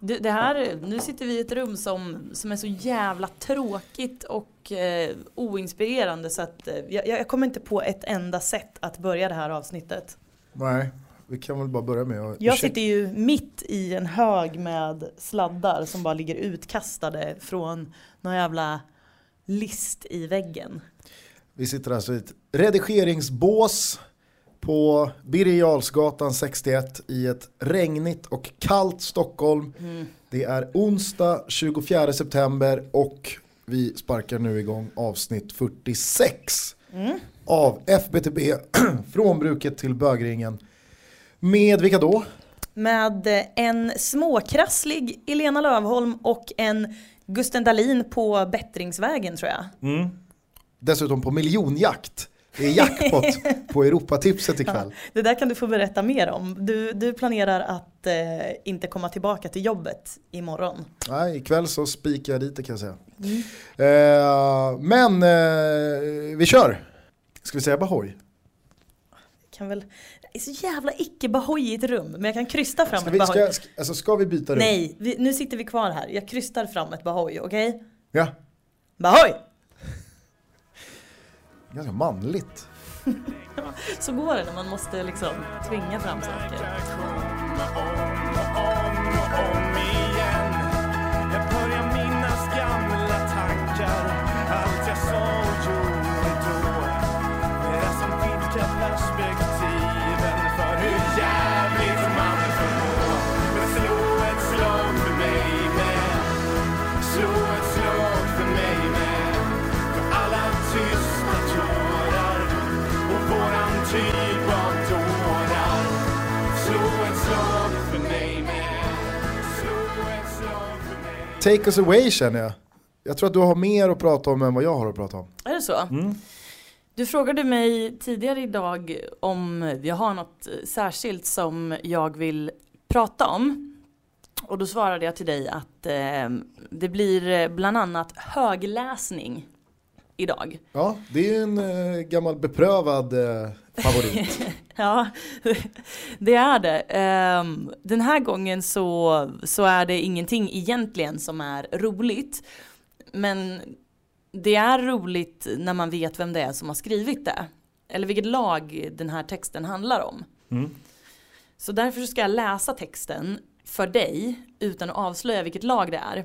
Det, det här, nu sitter vi i ett rum som, som är så jävla tråkigt och eh, oinspirerande så att eh, jag, jag kommer inte på ett enda sätt att börja det här avsnittet. Nej, vi kan väl bara börja med att... Jag sitter ju mitt i en hög med sladdar som bara ligger utkastade från någon jävla list i väggen. Vi sitter alltså i ett redigeringsbås på Birger Jarlsgatan 61 i ett regnigt och kallt Stockholm. Mm. Det är onsdag 24 september och vi sparkar nu igång avsnitt 46 Mm. av FBTB från bruket till bögringen. Med vilka då? Med eh, en småkrasslig Elena Lövholm och en Gusten Dahlin på bättringsvägen tror jag. Dessutom på miljonjakt. Det är jackpot på Europatipset ikväll. Det där kan du få berätta mer om. Du, du planerar att eh, inte komma tillbaka till jobbet imorgon. Nej, ikväll så spikar jag dit det kan jag säga. Eh, men eh, vi kör. Ska vi säga Bahoy? Kan väl, det är så jävla icke bahojigt rum, men jag kan krysta fram Ska ett vi, bahoj. ska, ska, alltså, ska vi byta rum? Nej, vi, nu sitter vi kvar här. Jag krystar fram ett bahoj, okej? Ja, Bahoj! Ganska manligt. Så går det när man måste liksom tvinga fram saker. Take us away känner jag. Jag tror att du har mer att prata om än vad jag har att prata om. Är det så? Du frågade mig tidigare idag om jag har något särskilt som jag vill prata om. Och då svarade jag till dig att eh, det blir bland annat högläsning idag. Ja, det är en eh, gammal beprövad eh, favorit. Ja, det är det. Ehm, Den här gången så, så är det ingenting egentligen som är roligt. Men det är roligt när man vet vem det är som har skrivit det. Eller vilket lag den här texten handlar om. Så därför ska jag läsa texten för dig utan att avslöja vilket lag det är.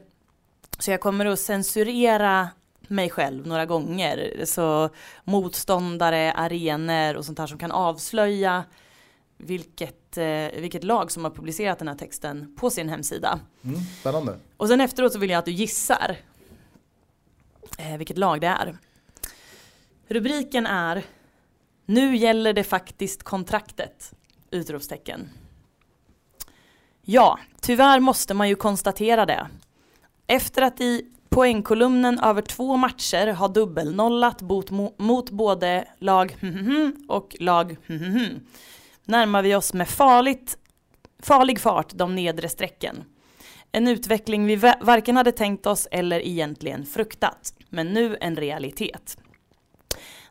Så jag kommer att censurera mig själv några gånger. Så motståndare, arenor och sånt här som kan avslöja vilket, eh, vilket lag som har publicerat den här texten på sin hemsida. Mm, spännande. Och sen efteråt så vill jag att du gissar eh, vilket lag det är. Rubriken är Nu gäller det faktiskt kontraktet! Utropstecken. Ja, tyvärr måste man ju konstatera det. Efter att i poängkolumnen över två matcher har dubbelnollat mot, mot både lag och lag närmar vi oss med farligt, farlig fart de nedre strecken. En utveckling vi varken hade tänkt oss eller egentligen fruktat, men nu en realitet.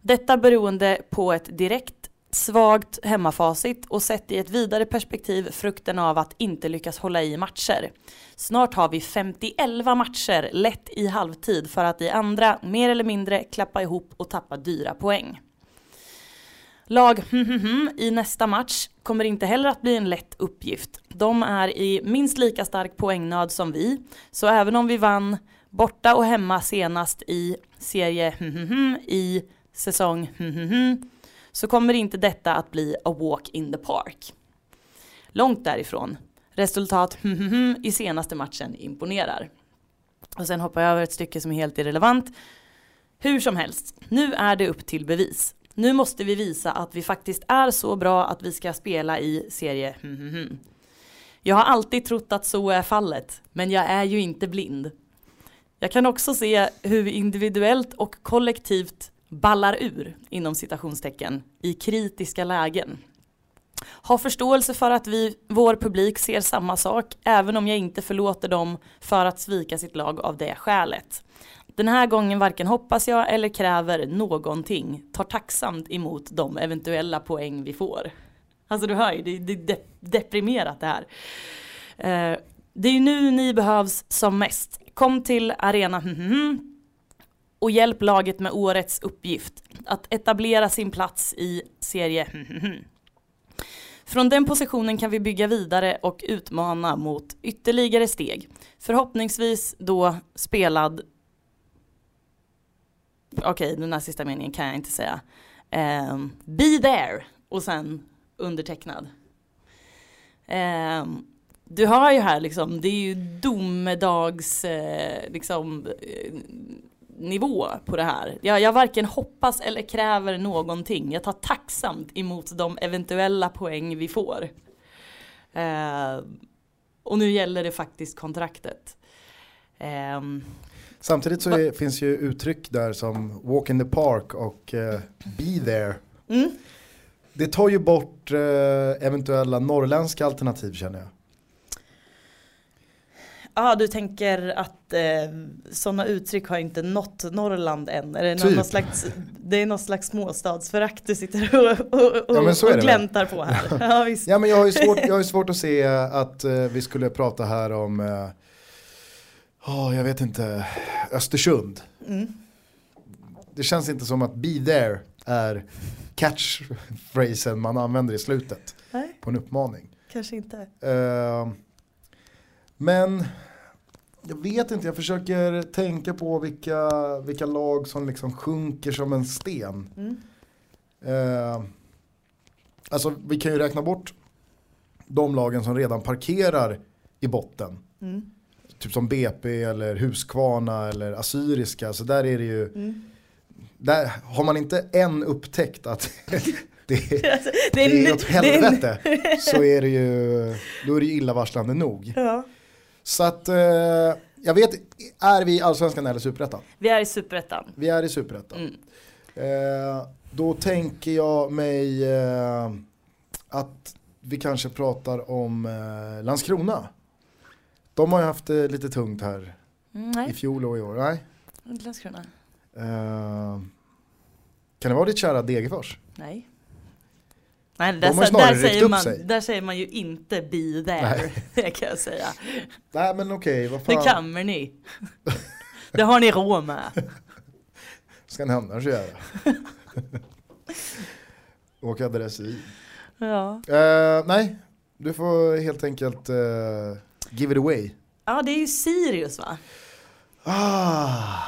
Detta beroende på ett direkt svagt hemmafacit och sett i ett vidare perspektiv frukten av att inte lyckas hålla i matcher. Snart har vi 51 matcher lätt i halvtid för att i andra mer eller mindre klappa ihop och tappa dyra poäng. Lag i nästa match kommer inte heller att bli en lätt uppgift. De är i minst lika stark poängnöd som vi, så även om vi vann borta och hemma senast i serie i säsong så kommer inte detta att bli a walk in the park. Långt därifrån. Resultat hmm, hmm, hmm, i senaste matchen imponerar. Och sen hoppar jag över ett stycke som är helt irrelevant. Hur som helst, nu är det upp till bevis. Nu måste vi visa att vi faktiskt är så bra att vi ska spela i serie Jag har alltid trott att så är fallet, men jag är ju inte blind. Jag kan också se hur vi individuellt och kollektivt ballar ur, inom citationstecken, i kritiska lägen. Ha förståelse för att vi, vår publik ser samma sak, även om jag inte förlåter dem för att svika sitt lag av det skälet. Den här gången varken hoppas jag eller kräver någonting, tar tacksamt emot de eventuella poäng vi får. Alltså du hör ju, det är de, deprimerat det här. Eh, Det är ju nu ni behövs som mest. Kom till arena mhm och hjälp laget med årets uppgift. Att etablera sin plats i serie Från den positionen kan vi bygga vidare och utmana mot ytterligare steg. Förhoppningsvis då spelad Okej, okay, den här sista meningen kan jag inte säga. Um, be there och sen undertecknad. Um, du hör ju här liksom, det är ju domedags eh, liksom, eh, nivå på det här. Jag, jag varken hoppas eller kräver någonting. Jag tar tacksamt emot de eventuella poäng vi får. Eh, och nu gäller det faktiskt kontraktet. Eh, Samtidigt så är, finns ju uttryck där som walk in the park och uh, be there. Mm. Det tar ju bort uh, eventuella norrländska alternativ känner jag. Ja, ah, du tänker att eh, sådana uttryck har inte nått Norrland än? Är det, typ. någon slags, det är någon slags småstadsförakt du sitter och, och, och, ja, och gläntar på här? ja, visst. ja, men jag har ju svårt, jag har svårt att se att eh, vi skulle prata här om, eh, oh, jag vet inte, Östersund. Mm. Det känns inte som att be there är catchphrasen man använder i slutet Nej. på en uppmaning. Kanske inte. Uh, men jag vet inte, jag försöker tänka på vilka, vilka lag som liksom sjunker som en sten. Mm. Eh, alltså vi kan ju räkna bort de lagen som redan parkerar i botten. Mm. Typ som BP eller Huskvarna eller Assyriska. Så där är det ju, mm. där har man inte än upptäckt att det, alltså, det, är, det är åt helvete så är det ju, då är det ju illavarslande nog. Ja. Så att, eh, jag vet, är vi i Allsvenskan eller Superettan? Vi är i Superettan. Vi är i Superettan. Mm. Eh, då tänker jag mig eh, att vi kanske pratar om eh, Landskrona. De har ju haft det lite tungt här mm, i fjol och i år. Nej. Landskrona. Eh, kan det vara ditt kära Degerfors? Nej. Nej, där, De har där, säger man, sig. där säger man ju inte be there, det kan jag säga. Nej men okej, vad fan. Det kommer ni. Det har ni råd med. Ska ni annars göra? Åka dressyr. Ja. Uh, nej, du får helt enkelt uh, give it away. Ja, det är ju Sirius va? Ah,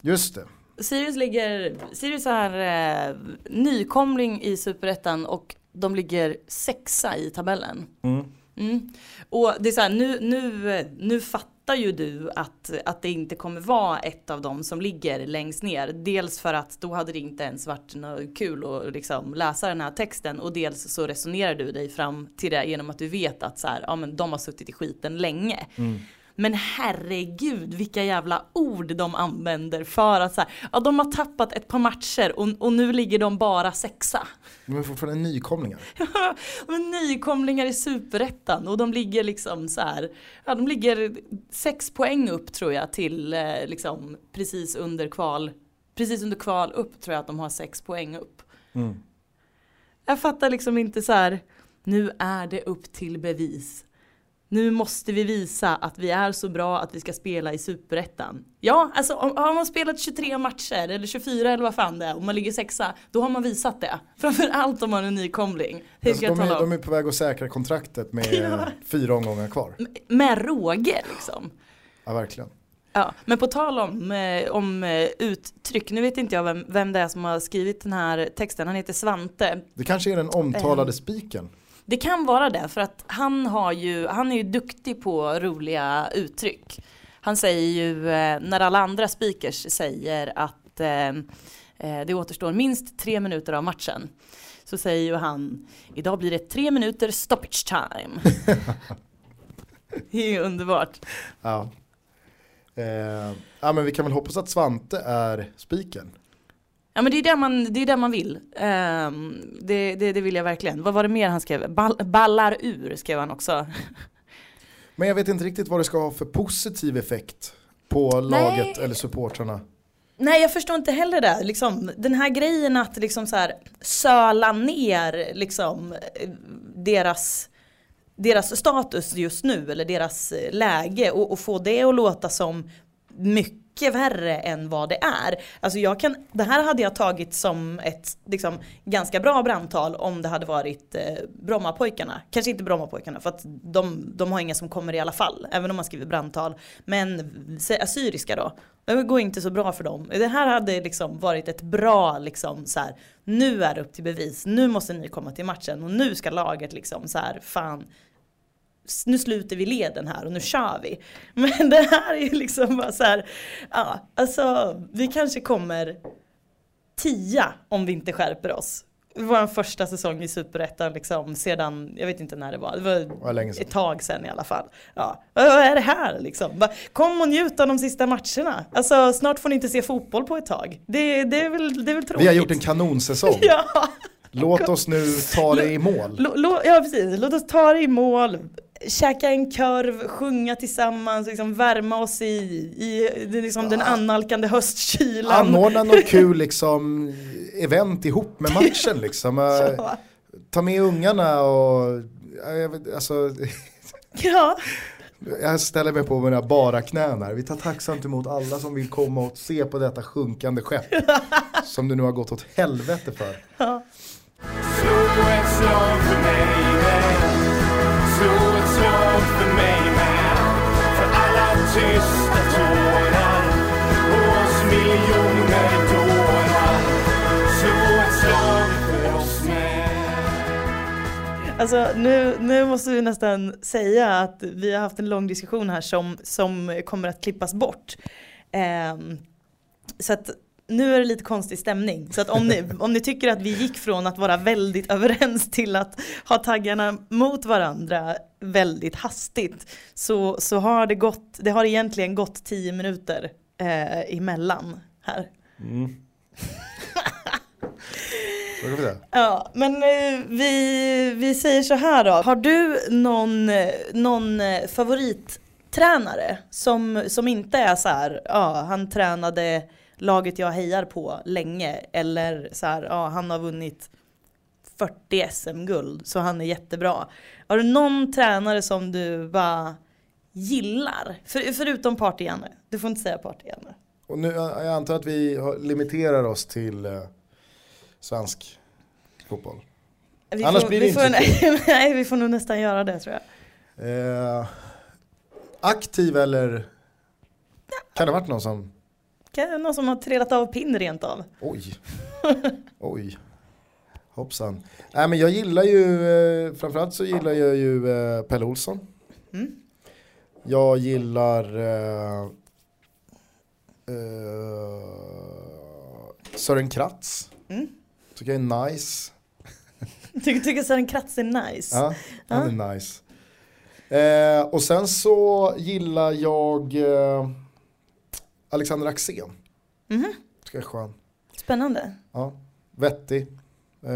just det. Sirius ligger, Sirius är eh, nykomling i superettan och de ligger sexa i tabellen. Mm. Mm. Och det är så här, nu, nu, nu fattar ju du att, att det inte kommer vara ett av dem som ligger längst ner. Dels för att då hade det inte ens varit något kul att liksom läsa den här texten och dels så resonerar du dig fram till det genom att du vet att så här, ja, men de har suttit i skiten länge. Mm. Men herregud vilka jävla ord de använder för att så här, ja de har tappat ett par matcher och, och nu ligger de bara sexa. De är fortfarande nykomlingar. Är nykomlingar i superettan och de ligger liksom så här, ja de ligger sex poäng upp tror jag till eh, liksom precis under kval, precis under kval upp tror jag att de har sex poäng upp. Mm. Jag fattar liksom inte så här, nu är det upp till bevis nu måste vi visa att vi är så bra att vi ska spela i superettan. Ja, alltså om, har man spelat 23 matcher eller 24 eller vad fan det är och man ligger sexa, då har man visat det. Framförallt om man är nykomling. Alltså, de, är, de är på väg att säkra kontraktet med ja. fyra omgångar kvar. Med råge liksom. Ja, verkligen. Ja, men på tal om, eh, om eh, uttryck, nu vet inte jag vem, vem det är som har skrivit den här texten, han heter Svante. Det kanske är den omtalade um, spiken. Det kan vara det för att han, har ju, han är ju duktig på roliga uttryck. Han säger ju eh, när alla andra speakers säger att eh, eh, det återstår minst tre minuter av matchen. Så säger ju han idag blir det tre minuter stoppage time. det är ju underbart. Ja. Eh, ja men vi kan väl hoppas att Svante är spiken. Ja men det är det man, det är det man vill. Um, det, det, det, vill jag verkligen. Vad var det mer han skrev? Ball, ballar ur skrev han också. Men jag vet inte riktigt vad det ska ha för positiv effekt på laget Nej. eller supportrarna. Nej jag förstår inte heller det. Liksom, den här grejen att liksom så här, söla ner liksom, deras deras status just nu eller deras läge och, och få det att låta som mycket mycket värre än vad det är. Alltså jag kan, det här hade jag tagit som ett liksom, ganska bra brandtal om det hade varit eh, Brommapojkarna. Kanske inte Brommapojkarna för att de, de har inga som kommer i alla fall, även om man skriver brandtal. Men assyriska då, det går inte så bra för dem. Det här hade liksom varit ett bra liksom så här, nu är det upp till bevis, nu måste ni komma till matchen och nu ska laget liksom så här, fan nu sluter vi leden här och nu kör vi. Men det här är ju liksom bara så här, ja, alltså vi kanske kommer tia om vi inte skärper oss. Vår första säsong i Superettan liksom sedan, jag vet inte när det var, det var var länge sedan. ett tag sedan i alla fall. Ja, vad är det här liksom? Kom och njut av de sista matcherna. Alltså snart får ni inte se fotboll på ett tag. Det, det, är, väl, det är väl tråkigt. Vi har gjort en kanonsäsong. Ja, Låt oss nu ta det i mål. Lå- ja precis, låt oss ta det i mål. Käka en korv, sjunga tillsammans, liksom värma oss i, i liksom den annalkande höstkylan. Anordna något kul liksom, event ihop med matchen liksom. Eh, Ja. Ta med ungarna och, ja, jag vet, alltså, ja, jag ställer mig på mina bara knän här. Vi tar tacksamt emot alla som vill komma och se på detta sjunkande skepp. som det nu har gått åt helvete för. Slå ett slag för mig Slå tysta tårar Och oss miljoner dårar Slå ett slag för oss med. Alltså nu, nu måste vi nästan säga att vi har haft en lång diskussion här som, som kommer att klippas bort. Eh, så att nu är det lite konstig stämning. Så att om ni, om ni tycker att vi gick från att vara väldigt överens till att ha taggarna mot varandra väldigt hastigt så, så har det gått, det har egentligen gått tio minuter eh, emellan här. Säga. Ja, men eh, vi, vi säger så här då. Har du någon, någon eh, favorittränare som, som inte är så här, ja han tränade laget jag hejar på länge eller så här, ja han har vunnit 40 SM-guld så han är jättebra. Har du någon tränare som du bara gillar? För, förutom Partey-Janne. Du får inte säga Partey-Janne. Och nu, jag antar att vi limiterar oss till eh, svensk fotboll. Vi Annars får, blir det inte får, Nej, vi får nog nästan göra det tror jag. Eh, aktiv eller? Kan det ha varit någon som, någon som har trillat av pinn rent av? oj, oj, hoppsan. Nej men jag gillar ju, eh, framförallt så gillar jag ju eh, Pelle Olsson. Mm. Jag gillar eh, eh, Sören Kratz. Mm. Tycker jag är nice. Tycker, tycker Sören Kratz är nice. Ja, han är nice. Eh, och sen så gillar jag eh, Alexander Axén. Mhm. Tycker jag är skön. Spännande. Ja, vettig. Eh,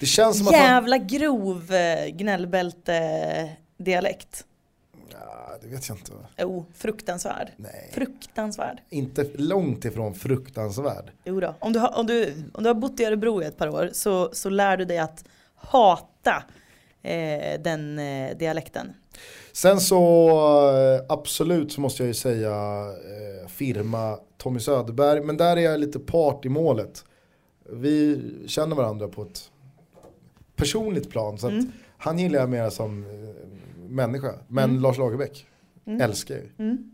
det känns som att han... Jävla grov eh, gnällbälte-dialekt. Ja, det vet jag inte. Jo, fruktansvärd. Nej, Fruktansvärd. inte långt ifrån fruktansvärd. Jo då. Om, du har, om, du, om du har bott i Örebro i ett par år så, så lär du dig att hata eh, den eh, dialekten. Sen så eh, absolut så måste jag ju säga eh, firma Tommy Söderberg. Men där är jag lite part i målet. Vi känner varandra på ett personligt plan. Så Mm. han gillar jag mer som eh, människa. Men Mm. Lars Lagerbäck Mm. älskar jag ju. Mm.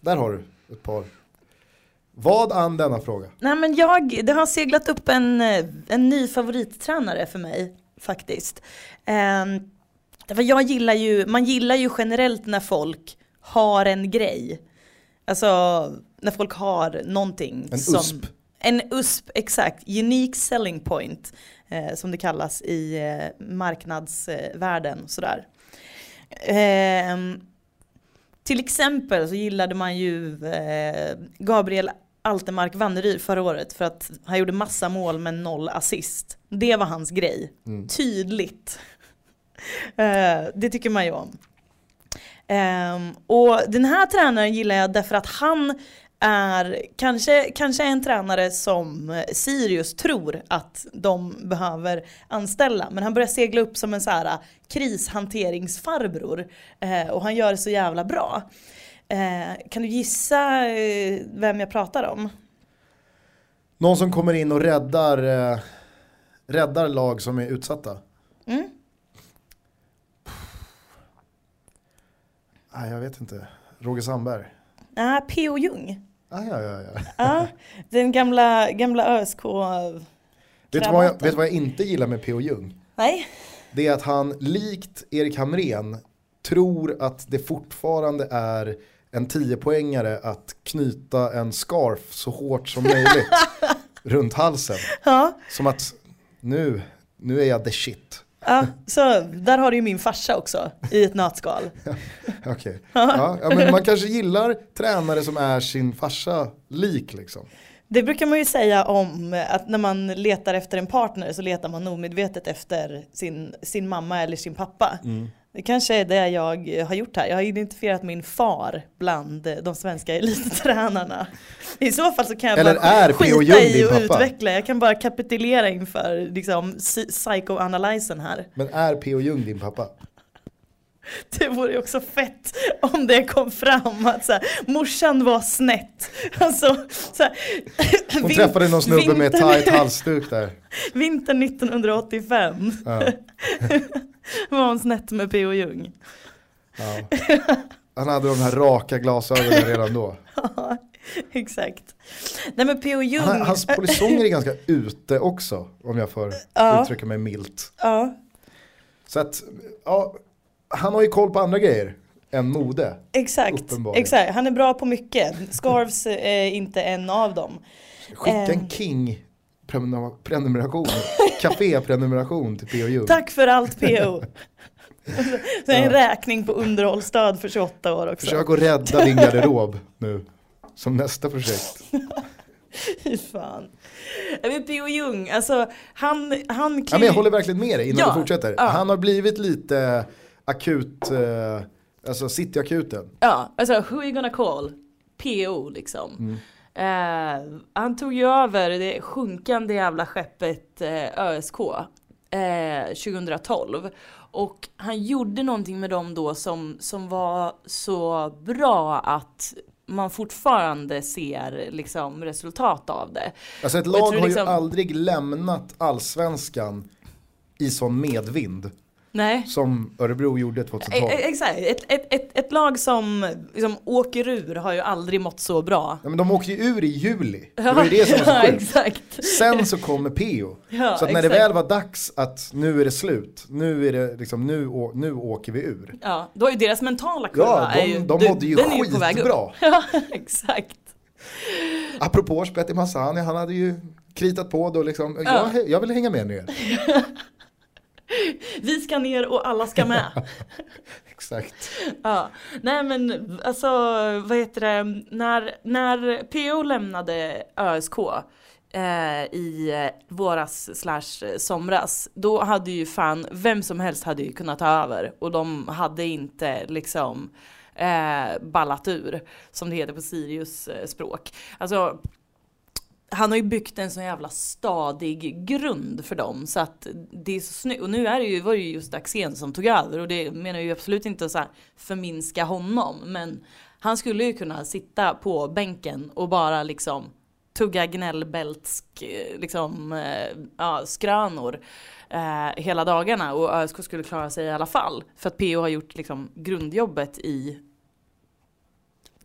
Där har du ett par. Vad an denna fråga? Nej men jag, det har seglat upp en, eh, en ny favorittränare för mig faktiskt. Um, därför jag gillar ju, man gillar ju generellt när folk har en grej. Alltså när folk har någonting. En som, USP. En USP, exakt. Unique selling point. Eh, som det kallas i eh, marknadsvärlden. Sådär. Ehm, till exempel så gillade man ju eh, Gabriel Altemark Vanneryd förra året för att han gjorde massa mål men noll assist. Det var hans grej. Mm. Tydligt. Eh, det tycker man ju om. Ehm, och den här tränaren gillar jag därför att han är kanske, kanske en tränare som Sirius tror att de behöver anställa. Men han börjar segla upp som en så här krishanteringsfarbror. Eh, och han gör det så jävla bra. Eh, kan du gissa eh, vem jag pratar om? Någon som kommer in och räddar, eh, räddar lag som är utsatta. Mm? Nej, jag vet inte. Roger Sandberg. Ah, P.O. Jung. Ah, ja, ja, ja. Ja, den gamla, gamla ÖSK. Vet du vad jag, vet du vad jag inte gillar med P.O. Jung? Nej, Det är att han likt Erik Hamrén tror att det fortfarande är en 10-poängare att knyta en scarf så hårt som möjligt runt halsen. ja, Som att nu, nu är jag the shit. Ja, så där har du ju min farsa också i ett nötskal. Okej. Ja, ja, men man kanske gillar tränare som är sin farsa lik liksom. Det brukar man ju säga om att när man letar efter en partner så letar man omedvetet efter sin, sin mamma eller sin pappa. Det kanske är det jag har gjort här. Jag har identifierat min far bland de svenska elittränarna. I så fall så kan jag Eller bara skita i och utveckla. Jag kan bara kapitulera inför liksom, psy- psychoanalysen här. Men är P.O. Jung din pappa? Det vore ju också fett om det kom fram att så här, morsan var snett. Alltså, så här, Hon vin- träffade någon snubbe med vintern- tight halsduk där. Vintern 1985 Ja, var hon snett med P.O. Jung. ja. Han hade de här raka glasögonen redan då. Ja, exakt. Nej men P.O. Jung, Han, hans polisonger är ganska ute också, om jag får Ja. uttrycka mig milt. ja Så att, ja, han har ju koll på andra grejer än mode. exakt, exakt. Han är bra på mycket. Scarves är inte en av dem. Skicka en Ehm. King prenumer- prenumeration, café-prenumeration till P.O. Jung. Tack för allt P.O. Så en Ja. räkning på underhållsstöd för 28 år också. Försök att rädda din garderob nu, som nästa projekt. Fy fan. Men P.O. Jung, alltså han, han Ja, kan men jag håller verkligen med dig innan Ja, du fortsätter. ja. Han har blivit lite akut, eh, alltså cityakuten. Ja, alltså who are you gonna call? PO liksom. Mm. Eh, han tog ju över det sjunkande jävla skeppet eh, ÖSK eh, 2012. Och han gjorde någonting med dem då som, som var så bra att man fortfarande ser liksom resultat av det. Alltså ett lag har liksom- ju aldrig lämnat allsvenskan i sån medvind Nej. som Örebro gjorde E- 2012. e- Exakt, ett, ett, ett, ett lag som liksom åker ur har ju aldrig mått så bra. Ja, men de åkte ju ur i juli, det var ju det som var så sjukt. Sen så kommer PO. Ja, så att när det exakt. väl var dags att nu är det slut, nu, är det liksom, nu, nu åker vi ur. Ja, då är ju deras mentala kurva Ja, är de, ju, de du- mådde ju skitbra. Ja, exakt. Apropå Spetty Massani, han hade ju kritat på då liksom, Ja. jag, jag vill hänga med ner. Vi ska ner och alla ska med. Exakt. ja. Nej men alltså, vad heter det, när, när PO lämnade ÖSK eh, i eh, våras slash eh, somras, då hade ju fan vem som helst hade ju kunnat ta över och de hade inte liksom eh, ballat ur, som det heter på Sirius eh, språk. Alltså han har ju byggt en så jävla stadig grund för dem så att det är så snyggt. Och nu är det ju, var det ju just Axén som tog över och det menar jag ju absolut inte att så här förminska honom men han skulle ju kunna sitta på bänken och bara liksom tugga gnällbältsk liksom, eh, ja, skrönor eh, hela dagarna och ÖSK skulle klara sig i alla fall. För att PO har gjort liksom grundjobbet i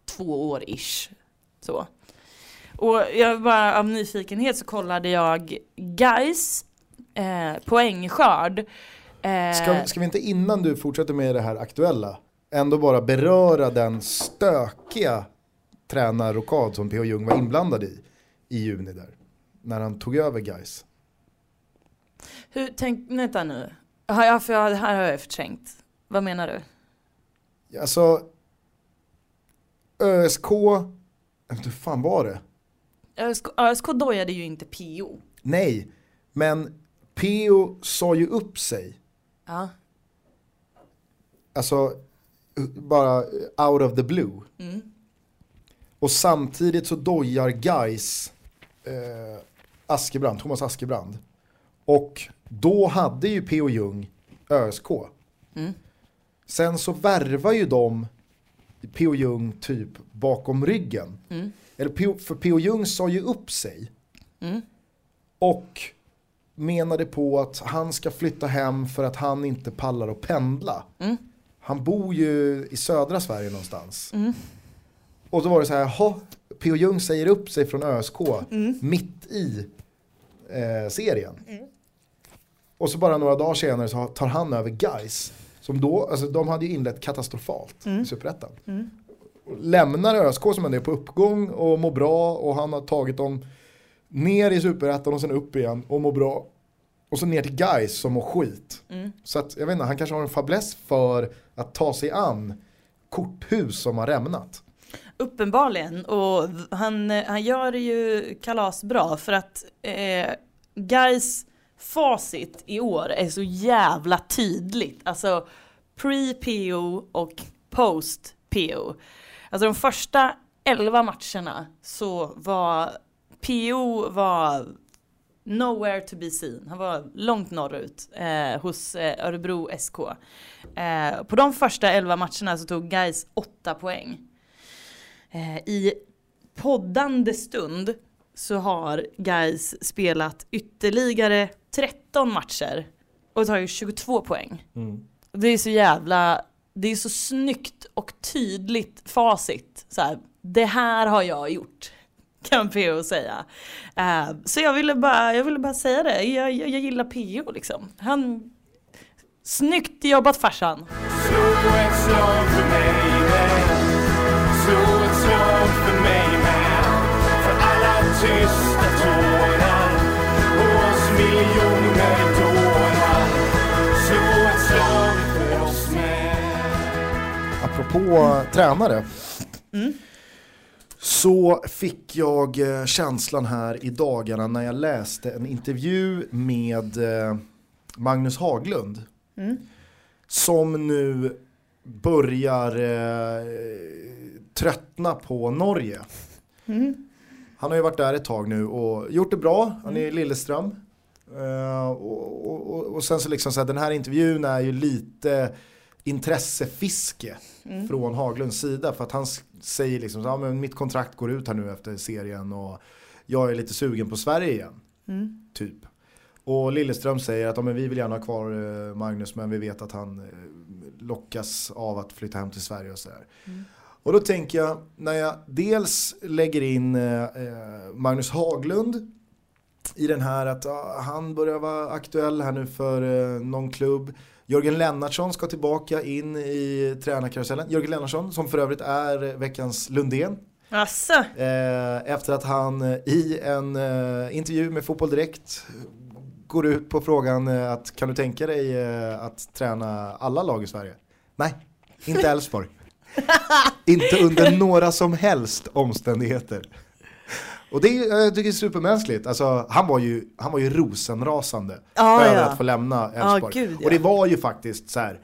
två år ish. Så. Och jag bara av nyfikenhet så kollade jag Guys eh, poängskörd. Eh, Ska, ska vi inte innan du fortsätter med det här aktuella, ändå bara beröra den stökiga tränarrokad som P.O. Jung var inblandad i, i juni där. När han tog över guys. hur, tänk, vänta nu. Har jag, för jag, här har jag förträngt. Vad menar du? Alltså, ÖSK, hur fan var det? ÖSK, ÖSK dojade ju inte PO. Nej, men P.O. sa ju upp sig. Ja. Alltså, bara out of the blue. Mm. Och samtidigt så dojar Guys eh, Askebrand, Thomas Askebrand. Och då hade ju P.O. Jung ÖSK. Mm. Sen så värvar ju de P.O. Jung typ bakom ryggen. Mm. Eller P.O. för P.O. Jung sa ju upp sig. Mm. Och menade på att han ska flytta hem för att han inte pallar att pendla. Mm. Han bor ju i södra Sverige någonstans. Mm. Och då var det så här, jaha, P.O. Jung säger upp sig från ÖSK Mm. mitt i eh, serien. Och så bara några dagar senare så tar han över Guys. Som då, alltså de hade ju inlett katastrofalt i Superettan. Lämnar ÖSK som ändå är på uppgång och mår bra och han har tagit dem ner i Superettan och sen upp igen och mår bra. Och så ner till Guys som mår skit. Mm. Så att, jag vet inte, han kanske har en fäbless för att ta sig an korthus som har rämnat. Uppenbarligen och han, han gör det ju kalas bra för att eh, guys facit i år är så jävla tydligt. Alltså pre-PO och post-PO. Alltså de första 11 matcherna så var PO var nowhere to be seen. Han var långt norrut eh, hos eh, Örebro SK. Eh, på de första 11 matcherna så tog guys 8 poäng. Eh, I poddande stund så har guys spelat ytterligare 13 matcher och tagit 22 poäng. Det är så jävla, det är så snyggt och tydligt facit. Så här, det här har jag gjort. Kan PO säga. Uh, så jag ville, bara, jag ville bara säga det, jag, jag, jag gillar PO liksom. Han, snyggt jobbat farsan. Slå ett slag för mig med. Slå ett slag för mig med. För alla tyst Apropå tränare. Så fick jag eh, känslan här i dagarna när jag läste en intervju med eh, Magnus Haglund. Som nu börjar eh, tröttna på Norge. Han har ju varit där ett tag nu och gjort det bra. Han är i Lilleström. Eh, och, och, och, och sen så liksom så här, den här intervjun är ju lite intressefiske från Haglunds sida. För att han säger liksom så, ja, men mitt kontrakt går ut här nu efter serien och jag är lite sugen på Sverige igen. Typ. Och Lilleström säger att ja, men vi vill gärna ha kvar eh, Magnus men vi vet att han eh, lockas av att flytta hem till Sverige och sådär. Och då tänker jag, när jag dels lägger in eh, eh Magnus Haglund i den här att ah, han börjar vara aktuell här nu för eh, någon klubb. Jörgen Lennartsson ska tillbaka in i tränarkarusellen. Jörgen Lennartsson som för övrigt är veckans Lundén. Asså, Eh, efter att han eh, i en eh, intervju med Fotboll Direkt går ut på frågan att kan du tänka dig att träna alla lag i Sverige? Nej, inte Elfsborg. inte under några som helst omständigheter. Och det är, jag tycker det är supermänskligt. Alltså, han, var ju, han var ju rosenrasande Ja, över ja. att få lämna Elfsborg. gud, ja. Och det var ju faktiskt så här,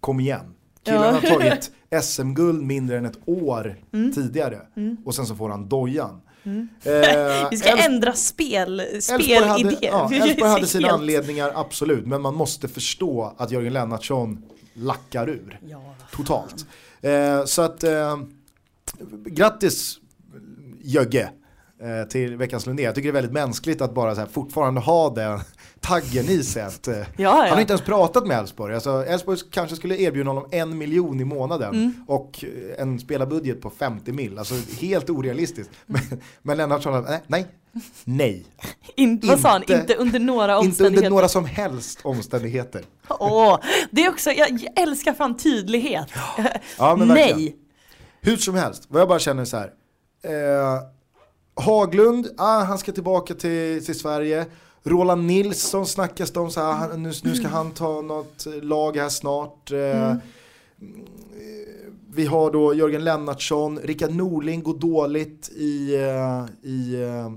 kom igen. Killen Ja. har tagit SM-guld mindre än ett år Mm. tidigare. Och sen så får han dojan. Eh, vi ska Elfs- ändra spel, Elfsborg hade, ja, Elfsborg hade sina Helt- anledningar, absolut. Men man måste förstå att Jörgen Lennartsson lackar ur. Ja. Totalt. Eh, så att, eh, grattis Jögge till veckans Lundén. Jag tycker det är väldigt mänskligt att bara så här, fortfarande ha den taggen i sig. Att, eh, Ja, Han har ja. inte ens pratat med Elfsborg. Alltså, Elfsborg kanske skulle erbjuda honom en miljon i månaden Mm. och eh, en spelarbudget på 50 mil. Alltså helt orealistiskt. Men, men Lennartsson, nej, nej, nej. In, vad sa han? Inte- Inte under några Inte omständigheter. under några som helst omständigheter. Åh, det är också, jag, älskar fan tydlighet. Ja. Nej. Hur som helst, vad jag bara känner så här. Eh, Haglund, ah, han ska tillbaka till, till Sverige. Roland Nilsson snackas det om så här, han, nu, nu ska han ta något lag här snart. Eh, Mm. Vi har då Jörgen Lennartsson, Rickard Norling går dåligt i, eh, i, eh,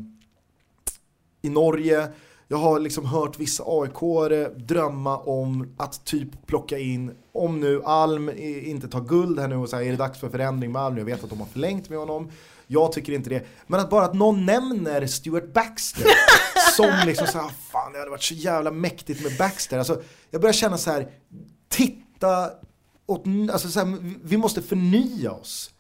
i Norge. Jag har liksom hört vissa aik drömma om att typ plocka in, om nu Alm inte tar guld här nu och så här, är det dags för förändring med Alm? Jag vet att de har förlängt med honom. Jag tycker inte det. Men att bara att någon nämner Stuart Baxter som liksom så här, fan det hade varit så jävla mäktigt med Baxter. Alltså, jag börjar känna så här, titta åt, alltså så här, vi- måste förnya oss.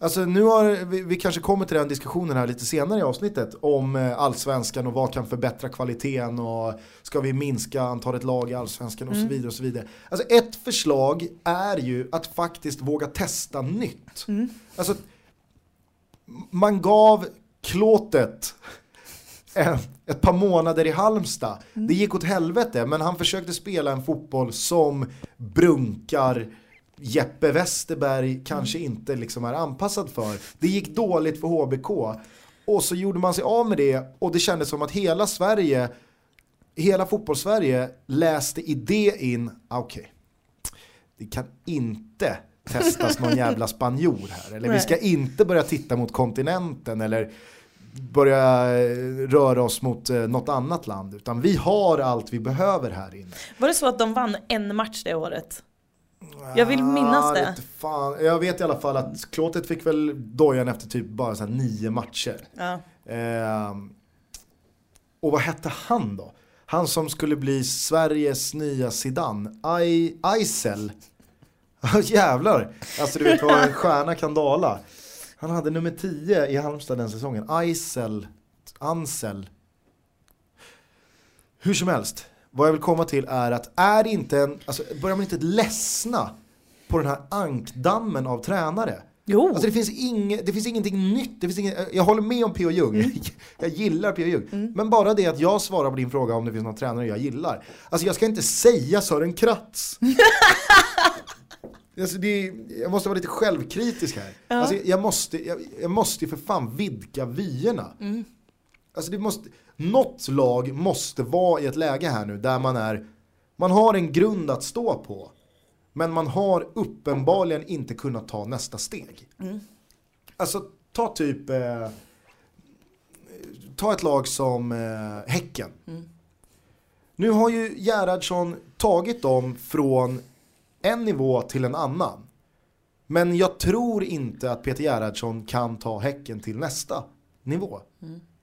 Alltså nu har vi, vi kanske kommer till den diskussionen här lite senare i avsnittet om eh, allsvenskan och vad kan förbättra kvaliteten och ska vi minska antalet lag i allsvenskan och så vidare och så vidare. Alltså ett förslag är ju att faktiskt våga testa nytt. Alltså man gav klåtet ett par månader i Halmstad. Det gick åt helvete men han försökte spela en fotboll som brunkar Jeppe Westerberg kanske inte liksom är anpassad för. Det gick dåligt för HBK. Och så gjorde man sig av med det och det kändes som att hela Sverige, hela fotbollssverige läste i det in, ah, okej, det kan inte testas någon jävla spanjor här. Eller vi Nej. ska inte börja titta mot kontinenten eller börja eh, röra oss mot eh, något annat land. Utan vi har allt vi behöver här inne. Var det så att de vann en match det året? Jag vill minnas Ah, det. Fan. Jag vet i alla fall att Klåtet fick väl dojan efter typ bara så nio matcher. Ja. Ehm, och vad hette han då? Han som skulle bli Sveriges nya Zidane. Ja, Jävlar. Alltså du vet vad en stjärna kan dala. Han hade nummer 10 i Halmstad den säsongen. Aisel. Ansel. Hur som helst. Vad jag vill komma till är att är inte en, alltså börjar man inte ledsna på den här ankdammen av tränare? Jo. Alltså det finns, inge, det finns ingenting nytt, det finns ingen, jag håller med om P.O. Jung, Mm. jag gillar P.O. Jung. Men bara det att jag svarar på din fråga om det finns någon tränare jag gillar. Alltså jag ska inte säga Sören Kratz. alltså det, jag måste vara lite självkritisk här. Alltså jag, måste, jag, jag måste ju för fan vidga vyerna. Alltså det måste, något lag måste vara i ett läge här nu där man är, man har en grund att stå på. Men man har uppenbarligen inte kunnat ta nästa steg. Alltså ta typ, eh, ta ett lag som eh, Häcken. Nu har ju Gerhardsson tagit dem från en nivå till en annan. Men jag tror inte att Peter Gerhardsson kan ta Häcken till nästa nivå.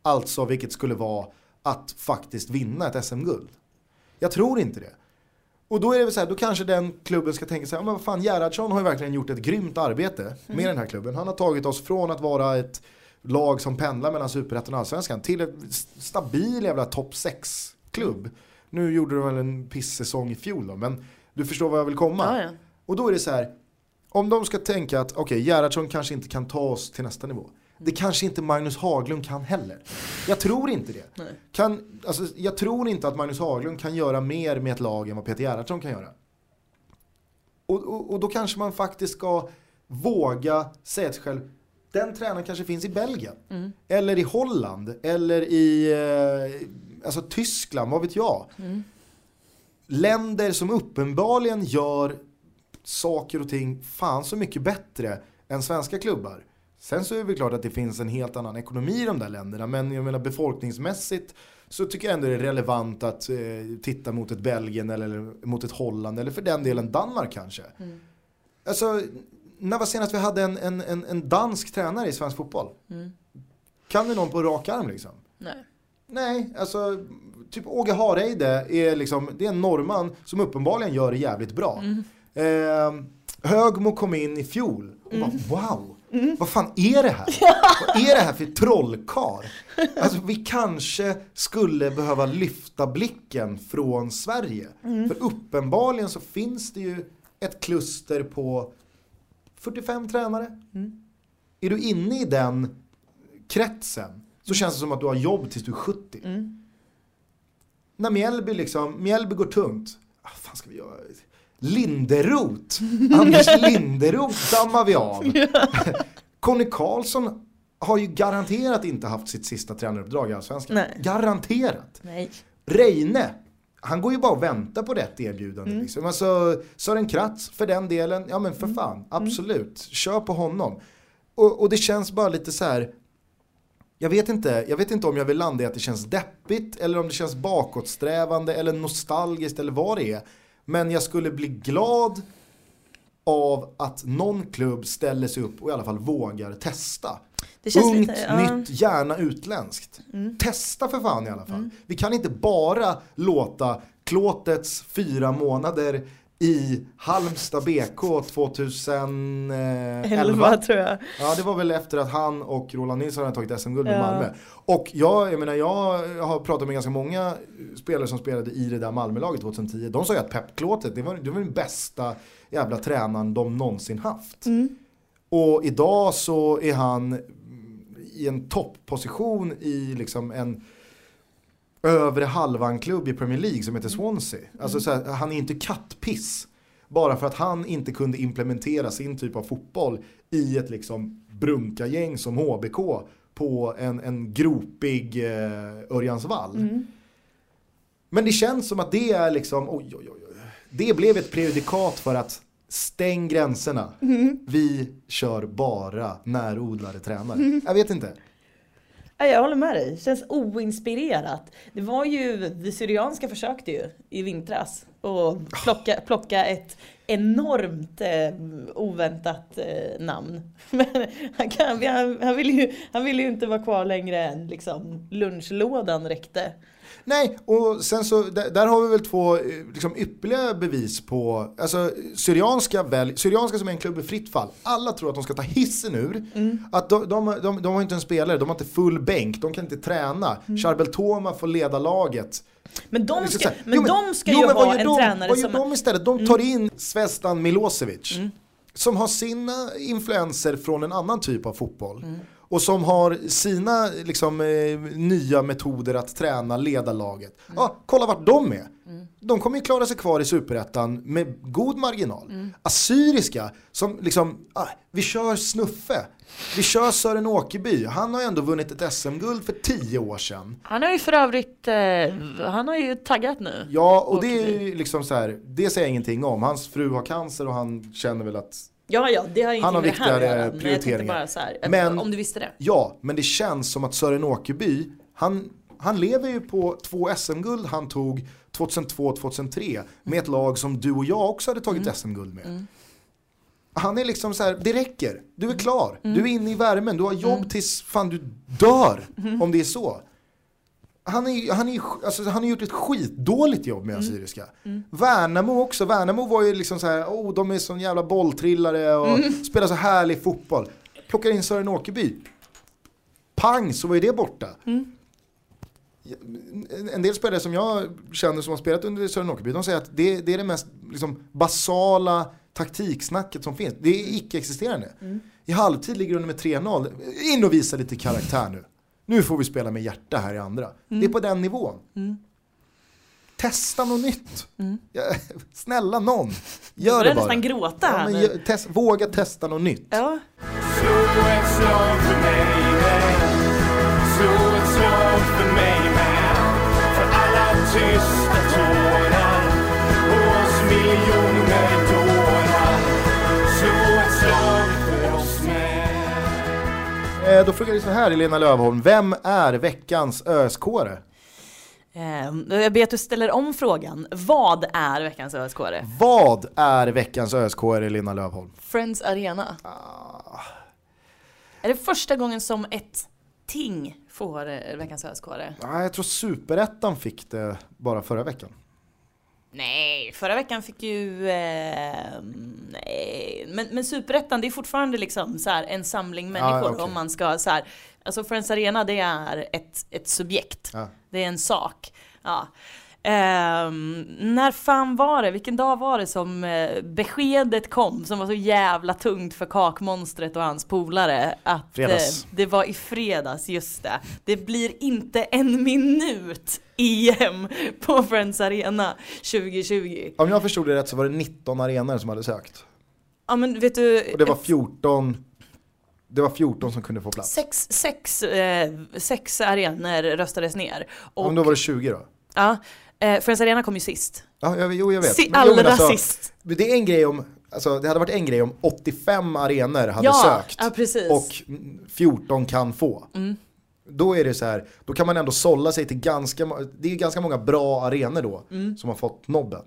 Alltså vilket skulle vara att faktiskt vinna ett SM-guld. Jag tror inte det. Och då är det väl så här, då kanske den klubben ska tänka sig, men vad fan Gerhardsson har ju verkligen gjort ett grymt arbete med den här klubben. Han har tagit oss från att vara ett lag som pendlar mellan superettan och allsvenskan till en stabil jävla topp 6-klubb. Nu gjorde de väl en pissäsong i fjol då, men du förstår vad jag vill komma. Ja, ja. Och då är det så här, om de ska tänka att okej, Gerhardsson kanske inte kan ta oss till nästa nivå. Det kanske inte Magnus Haglund kan heller. Jag tror inte det. Nej. Kan, alltså, jag tror inte att Magnus Haglund kan göra mer med ett lag än vad Peter Gerhardsson kan göra. Och, och, och då kanske man faktiskt ska våga säga till sig själv, den tränaren kanske finns i Belgien. Eller i Holland. Eller i eh, alltså Tyskland, vad vet jag. Länder som uppenbarligen gör saker och ting fan så mycket bättre än svenska klubbar. Sen så är det klart att det finns en helt annan ekonomi i de där länderna. Men jag menar befolkningsmässigt så tycker jag ändå det är relevant att eh, titta mot ett Belgien eller mot ett Holland. Eller för den delen Danmark kanske. Alltså, när var senast vi hade en, en, en, en dansk tränare i svensk fotboll? Kan du någon på rak arm liksom? Nej. Nej, alltså typ Åge Hareide är liksom, det är en norrman som uppenbarligen gör det jävligt bra. Eh, Högmo kom in i fjol och bara wow, vad fan är det här? vad är det här för trollkar? Alltså vi kanske skulle behöva lyfta blicken från Sverige. För uppenbarligen så finns det ju ett kluster på 45 tränare. Är du inne i den kretsen så känns det som att du har jobb tills du är 70. När Mjällby liksom, Mjällby går tungt. Ah, fan ska vi göra? Linderoth, Anders Linderoth dammar vi av. Conny Karlsson har ju garanterat inte haft sitt sista tränaruppdrag i Allsvenskan. Nej. Garanterat. Nej. Reine, han går ju bara och väntar på rätt erbjudande. Liksom. Alltså, Sören Kratz, för den delen, ja men för fan, absolut. Kör på honom. Och, och det känns bara lite så här. Jag vet, inte, jag vet inte om jag vill landa i att det känns deppigt eller om det känns bakåtsträvande eller nostalgiskt eller vad det är. Men jag skulle bli glad av att någon klubb ställer sig upp och i alla fall vågar testa. Ungt, lite, ja. nytt, gärna utländskt. Testa för fan i alla fall. Vi kan inte bara låta Klåtets fyra månader i Halmstad BK 2011. Elva tror jag. Ja det var väl efter att han och Roland Nilsson hade tagit SM-guld med Ja. Malmö. Och jag, jag menar jag har pratat med ganska många spelare som spelade i det där Malmölaget 2010. De sa ju att Pep Klåtet, det var, det var den bästa jävla tränaren de någonsin haft. Och idag så är han i en toppposition i liksom en övre halvan klubb i Premier League som heter Swansea. Alltså så här, han är inte kattpiss. Bara för att han inte kunde implementera sin typ av fotboll i ett liksom brunka-gäng som HBK på en, en gropig eh, Örjansvall. Men det känns som att det är liksom, oj, oj, oj. Det blev ett prejudikat för att stäng gränserna. Vi kör bara närodlade tränare. Jag vet inte. Jag håller med dig, det känns oinspirerat. Det var ju, det Syrianska försökte ju i vintras och plocka, plocka ett enormt eh, oväntat eh, namn. Men han, kan, han, han, ville ju, han ville ju inte vara kvar längre än liksom lunchlådan räckte. Nej, och sen så, där, där har vi väl två eh, liksom, ypperliga bevis på, alltså Syrianska, väl, Syrianska som är en klubb i fritt fall, alla tror att de ska ta hissen ur, att de, de, de, de har inte en spelare, de har inte full bänk, de kan inte träna, Charbel Toma får leda laget. Men de Liksom ska, men jo, de ska jo, ju men ha en de? tränare Vad gör som... Mm. de istället? De tar in Svestan Milosevic. Som har sina influenser från en annan typ av fotboll. Mm. Och som har sina liksom, eh, nya metoder att träna ledarlaget. Mm. Ja, kolla vart de är. De kommer ju klara sig kvar i superettan med god marginal. Mm. Assyriska, som liksom, ah, vi kör Snuffe. Vi kör Sören Åkerby. Han har ju ändå vunnit ett SM-guld för tio år sedan. Han har ju för övrigt, eh, han har ju taggat nu. Ja, och det är Åkerby. ju liksom så här, det säger jag ingenting om. Hans fru har cancer och han känner väl att, Ja, ja, det har Han har ingenting med det här att göra. Men bara så här, Men- om du visste det. ja, men det känns som att Sören Åkerby, han, han lever ju på två SM-guld han tog 2002-2003 med ett lag som du och jag också hade tagit SM-guld med. Han är liksom så här, det räcker, du är klar, du är inne i värmen, du har jobb tills fan du dör, om det är så. Han, är, han, är, alltså, han har gjort ett skitdåligt jobb med Assyriska. Värnamo också, Värnamo var ju liksom så här, oh de är sån jävla bolltrillare och spelar så härlig fotboll. Plockar in Sören Åkerby. Pang så var ju det borta. En- En del spelare som jag känner som har spelat under Sören Åkerby, de säger att det, det är det mest liksom, basala taktiksnacket som finns. Det är icke-existerande. I halvtid ligger under med 3-0. In och visa lite karaktär nu. Nu får vi spela med hjärta här i andra. Det är på den nivån. Testa något nytt. Ja, snälla någon, gör det bara. nästan gråta Ja, här men, nu. gör- test, våga testa något nytt. Ja. Slå Eh, då frågar vi så här Elena Lövholm, vem är veckans ÖSK-are? Eh, Jag ber att du ställer om frågan. Vad är veckans ösk Vad är veckans ÖSK-are Elena Lövholm? Friends Arena. Ah. Är det första gången som ett ting får eh, veckans ösk Ja, jag tror Superettan fick det bara förra veckan. Nej, förra veckan fick ju... Eh, nej, men, men Superettan det är fortfarande liksom så här en samling människor okej. om man ska så här. Alltså Friends Arena det är ett, ett subjekt. Ja. Det är en sak. Ja. Ehm, när fan var det, vilken dag var det som eh, beskedet kom som var så jävla tungt för kakmonstret och hans polare att eh, det var i fredags, just det. Det blir inte en minut EM på Friends Arena 2020. Om jag förstod det rätt så var det 19 arenor som hade sökt. Ja men vet du, Och det var 14, det var 14 som kunde få plats. sex, sex, eh, sex arenor röstades ner. Ja, Och, men då var det 20 då. ja, eh, Friends Arena kom ju sist. Ja, jag, jo jag vet. Si, jo, allra alltså, sist. Det är en grej om, alltså det hade varit en grej om 85 arenor hade Ja, sökt. ja och 14 kan få. Då är det så här, då kan man ändå sålla sig till ganska, det är ganska många bra arenor då Mm. som har fått nobben.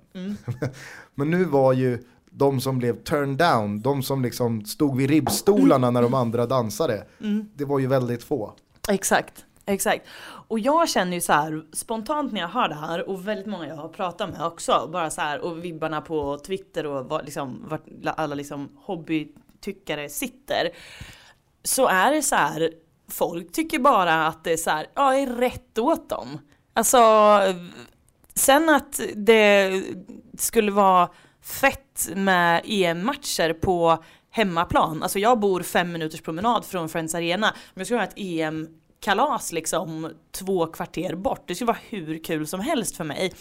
Men nu var ju de som blev turned down, de som liksom stod vid ribbstolarna när de andra dansade, Mm. det var ju väldigt få. Exakt, exakt. Och jag känner ju så här spontant när jag hör det här och väldigt många jag har pratat med också, bara så här och vibbarna på Twitter och var liksom, vart alla liksom hobbytyckare sitter. Så är det så här, folk tycker bara att det är så här, ja, är rätt åt dem. Alltså, sen att det skulle vara fett med EM-matcher på hemmaplan. Alltså jag bor fem minuters promenad från Friends Arena. Men jag skulle ha ett EM kalas liksom två kvarter bort. Det skulle vara hur kul som helst för mig.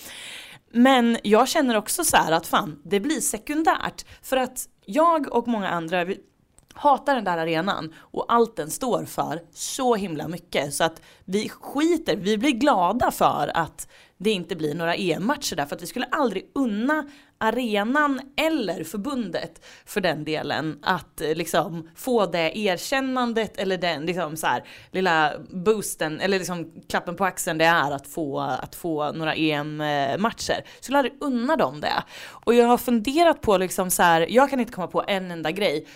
Men jag känner också så här att fan, det blir sekundärt. För att jag och många andra, hatar den där arenan och allt den står för så himla mycket. Så att vi skiter, vi blir glada för att det inte blir några EM-matcher där. För att vi skulle aldrig unna arenan eller förbundet för den delen att eh, liksom få det erkännandet eller den liksom så här, lilla boosten eller liksom klappen på axeln det är att få, att få några EM-matcher. Eh, Skulle aldrig unna dem det. Och jag har funderat på liksom så här, jag kan inte komma på en enda grej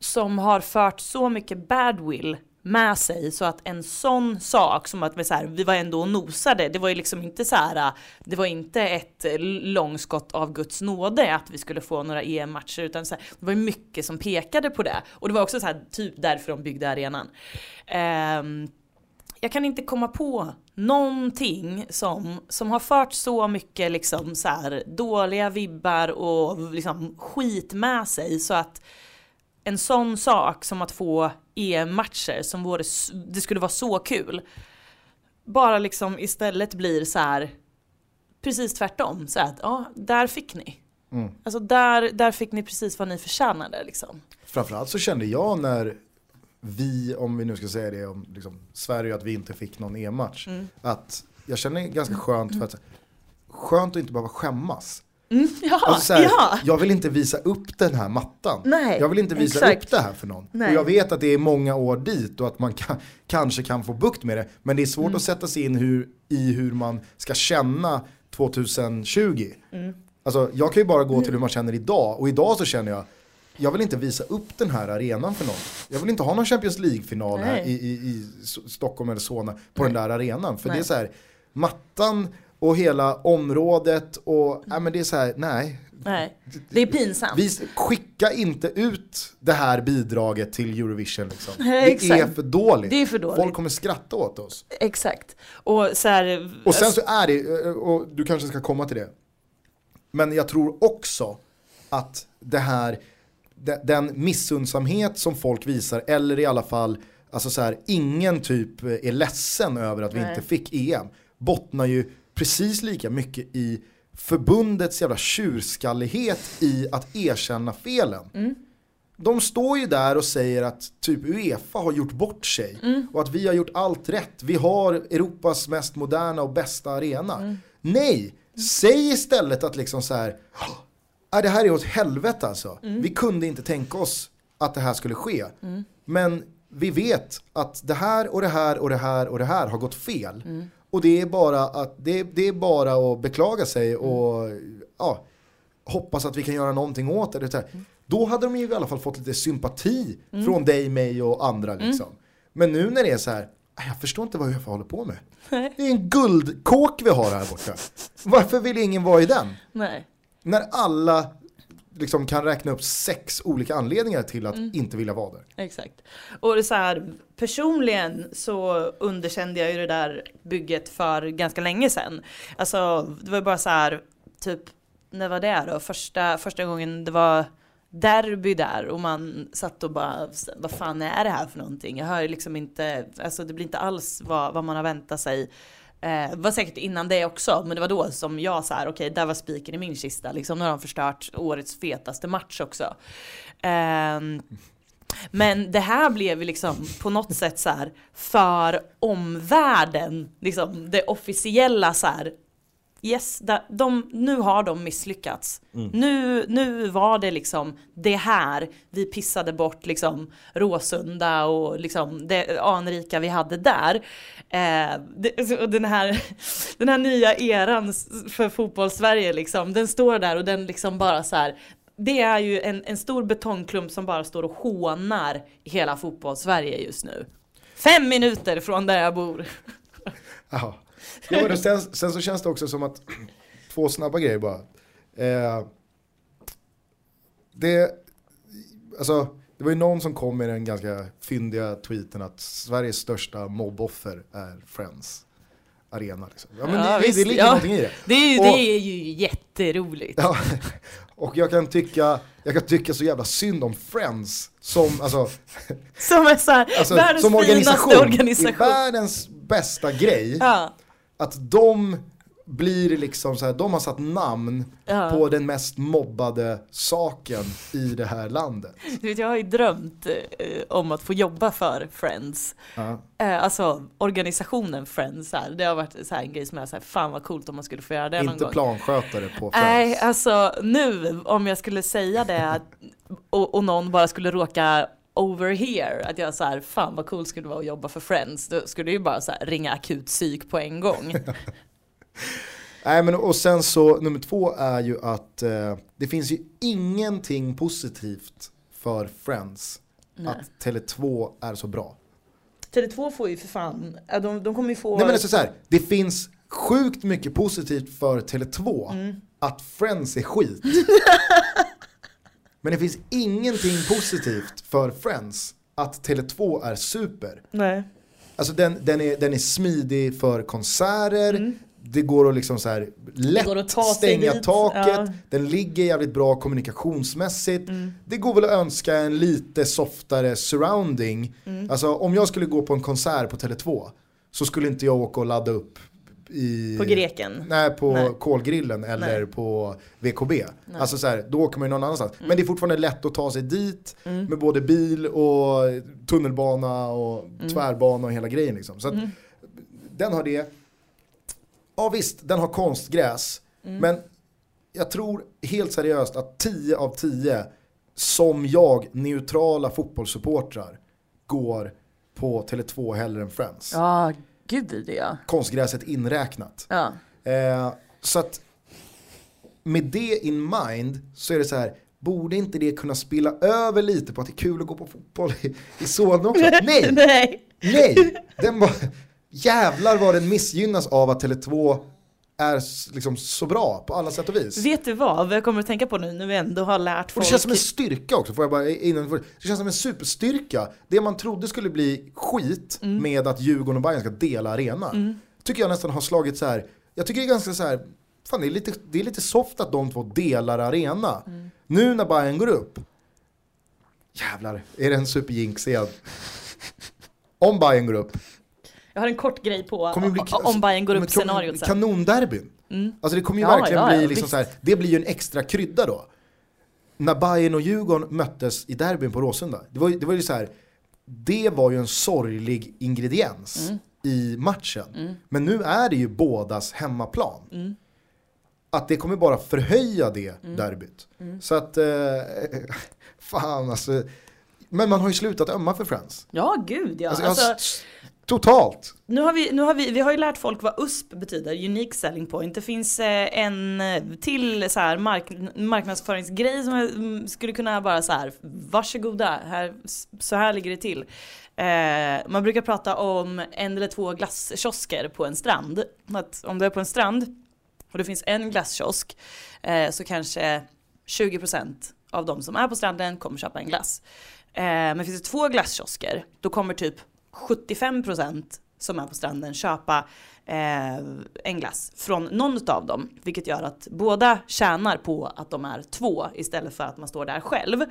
som har fört så mycket badwill med sig så att en sån sak som att vi, så här, vi var ändå och nosade, det var ju liksom inte så här, det var inte ett långskott av Guds nåde att vi skulle få några EM-matcher utan så här, det var ju mycket som pekade på det och det var också så här, typ därför de byggde arenan. Um, jag kan inte komma på någonting som, som har fört så mycket liksom så här, dåliga vibbar och liksom skit med sig så att en sån sak som att få EM-matcher som vore, det skulle vara så kul. Bara liksom istället blir så här precis tvärtom. Så att ja, där fick ni. Mm. Alltså där, där fick ni precis vad ni förtjänade liksom. Framförallt så kände jag när vi, om vi nu ska säga det om liksom, Sverige, att vi inte fick någon EM-match. Mm. Att jag känner ganska skönt för att skönt att inte behöva skämmas. Mm, ja, Alltså så här, ja. Jag vill inte visa upp den här mattan. Nej, jag vill inte visa exakt. upp det här för någon. Nej. Och jag vet att det är många år dit och att man kan, kanske kan få bukt med det. Men det är svårt Mm. att sätta sig in hur, i hur man ska känna 2020. Mm. Alltså, jag kan ju bara gå till hur man känner idag och idag så känner jag jag vill inte visa upp den här arenan för någon. Jag vill inte ha någon Champions League-final här Nej. i, i, i Stockholm eller Solna på den där arenan. För Nej. det är så här, mattan och hela området och, nej men det är så här, nej. Nej, det är pinsamt. Vi skicka inte ut det här bidraget till Eurovision liksom. Nej, Det är för dåligt. Det är för dåligt. Folk kommer skratta åt oss. Exakt. Och så här, Och sen så är det, och du kanske ska komma till det. Men jag tror också att det här, de- den missundsamhet som folk visar, eller i alla fall, alltså så här, ingen typ är ledsen över att vi Nej. inte fick EM, bottnar ju precis lika mycket i förbundets jävla tjurskallighet i att erkänna felen. De står ju där och säger att typ Uefa har gjort bort sig och att vi har gjort allt rätt. Vi har Europas mest moderna och bästa arena. Nej, säg istället att liksom så här, "Ah, det här är åt helvete alltså. Vi kunde inte tänka oss att det här skulle ske. Men vi vet att det här och det här och det här och det här har gått fel. Och det är bara att det, det är bara att beklaga sig och ja, hoppas att vi kan göra någonting åt det. det. här. Då hade de ju i alla fall fått lite sympati från dig, mig och andra. Liksom. Men nu när det är så här, "Ah, jag förstår inte vad Uefa håller på med. Det är en guldkåk vi har här borta. Varför vill ingen vara i den? Nej. När alla liksom kan räkna upp sex olika anledningar till att inte vilja vara där. Exakt. Och så här, personligen så underkände jag ju det där bygget för ganska länge sedan. Alltså det var bara så här, typ, när var det då? Första, första gången det var derby där och man satt och bara, vad fan är det här för någonting? Jag hör liksom inte, alltså det blir inte alls vad, vad man har väntat sig. Eh, det var säkert innan det också, men det var då som jag så här, okej, där var spiken i min kista. Liksom, nu har de förstört årets fetaste match också. Eh, men det här blev liksom på något sätt så här för omvärlden, liksom det officiella så här yes, da, de, nu har de misslyckats. Mm. Nu, nu var det liksom det här vi pissade bort liksom Råsunda och liksom det anrika vi hade där. Eh, det, och den, här, den här nya eran för fotbollssverige liksom, den står där och den liksom bara så här. Det är ju en, en stor betongklump som bara står och hånar hela fotbollssverige just nu. Fem minuter från där jag bor. Ja. Jo, men sen, sen så känns det också som att, två snabba grejer bara. Eh, det, alltså, det var ju någon som kom med den ganska fyndiga tweeten att Sveriges största mobboffer är Friends Arena. Liksom. Ja, men Ja, det, visst, det ligger ja. någonting i det. Det är ju, Och- det är ju jätteroligt. Ja, och jag kan, tycka, jag kan tycka så jävla synd om Friends som, alltså, Som är så här, alltså, världens som organisation, organisation. världens bästa grej. Ja, att de blir liksom så här, de har satt namn Ja. på den mest mobbade saken i det här landet. du vet, jag har ju drömt eh, om att få jobba för Friends. Ja. Eh, alltså organisationen Friends, här. det har varit så här, en grej som jag säger, fan vad coolt om man skulle få göra det någon Inte gång. planskötare på Nej, Friends. alltså nu om jag skulle säga det och, och någon bara skulle råka over here, att jag så här, fan vad coolt skulle det vara att jobba för Friends, då skulle ju bara så här, ringa akut psyk på en gång. Nej men och sen så, nummer två är ju att eh, det finns ju ingenting positivt för Friends Nej. att Tele2 är så bra. Tele2 får ju för fan, de, de kommer ju få... Nej men alltså så här, det finns sjukt mycket positivt för Tele2 Mm. att Friends är skit. men det finns ingenting positivt för Friends att Tele2 är super. Nej. Alltså den, den, är, den är smidig för konserter, det går att liksom så här lätt Mm. stänga dit, taket, ja. den ligger jävligt bra kommunikationsmässigt. Det går väl att önska en lite softare surrounding. Mm. Alltså om jag skulle gå på en konsert på Tele2 så skulle inte jag åka och ladda upp i, På Greken. Nej, på Nej. kolgrillen eller Nej. på VKB. Alltså så här, då åker man ju någon annanstans. Men det är fortfarande lätt att ta sig dit med både bil och tunnelbana och tvärbana och hela grejen liksom. Så att den har det. Ja visst, den har konstgräs. Men jag tror helt seriöst att 10 av 10 som jag, neutrala fotbollssupportrar, går på Tele2 hellre än Friends. Ja, gud ja. Konstgräset inräknat. ja. Eh, så att med det in mind så är det så här, borde inte det kunna spilla över lite på att det är kul att gå på fotboll i, i Solna också? Nej, Nej. nej! Den var, jävlar vad den missgynnas av att Tele2 är liksom så bra på alla sätt och vis. Vet du vad, vad jag kommer att tänka på nu när vi ändå har lärt Och folk. det känns som en styrka också, får jag bara innan, det känns som en superstyrka. Det man trodde skulle bli skit Mm. med att Djurgården och Bayern ska dela arena, tycker jag nästan har slagit så här. jag tycker det är ganska så här, fan det är lite, det är lite soft att de två delar arena. Mm. Nu när Bayern går upp, jävlar, är det en superjinx igen? Om Bayern går upp, Jag har en kort grej på kommer bli om- Bayern går upp scenariot sen. Kanonderbyn. Alltså det kommer ju Ja, verkligen ja, ja, bli liksom så här, det blir ju en extra krydda då. När Bayern och Djurgården möttes i derbyn på Råsunda, det var, det var ju så här, det var ju en sorglig ingrediens Mm. i matchen. Men nu är det ju bådas hemmaplan. Mm. Att det kommer bara förhöja det derbyt. Mm. Så att, eh, fan alltså. Men man har ju slutat ömma för Friends. Ja, gud ja. Alltså, Alltså, totalt. nu har vi, nu har vi, vi har ju lärt folk vad USP betyder, Unique Selling Point. Det finns eh, en eh, till så här mark, marknadsföringsgrej som jag mm, skulle kunna bara så här, varsågoda, här, så här ligger det till. Eh, man brukar prata om en eller två glasskiosker på en strand. Att om du är på en strand och det finns en glasskiosk eh, så kanske 20% av de som är på stranden kommer köpa en glass. Eh, men finns det två glasskiosker då kommer typ 75% som är på stranden köpa eh, en glass från någon av dem. Vilket gör att båda tjänar på att de är två istället för att man står där själv.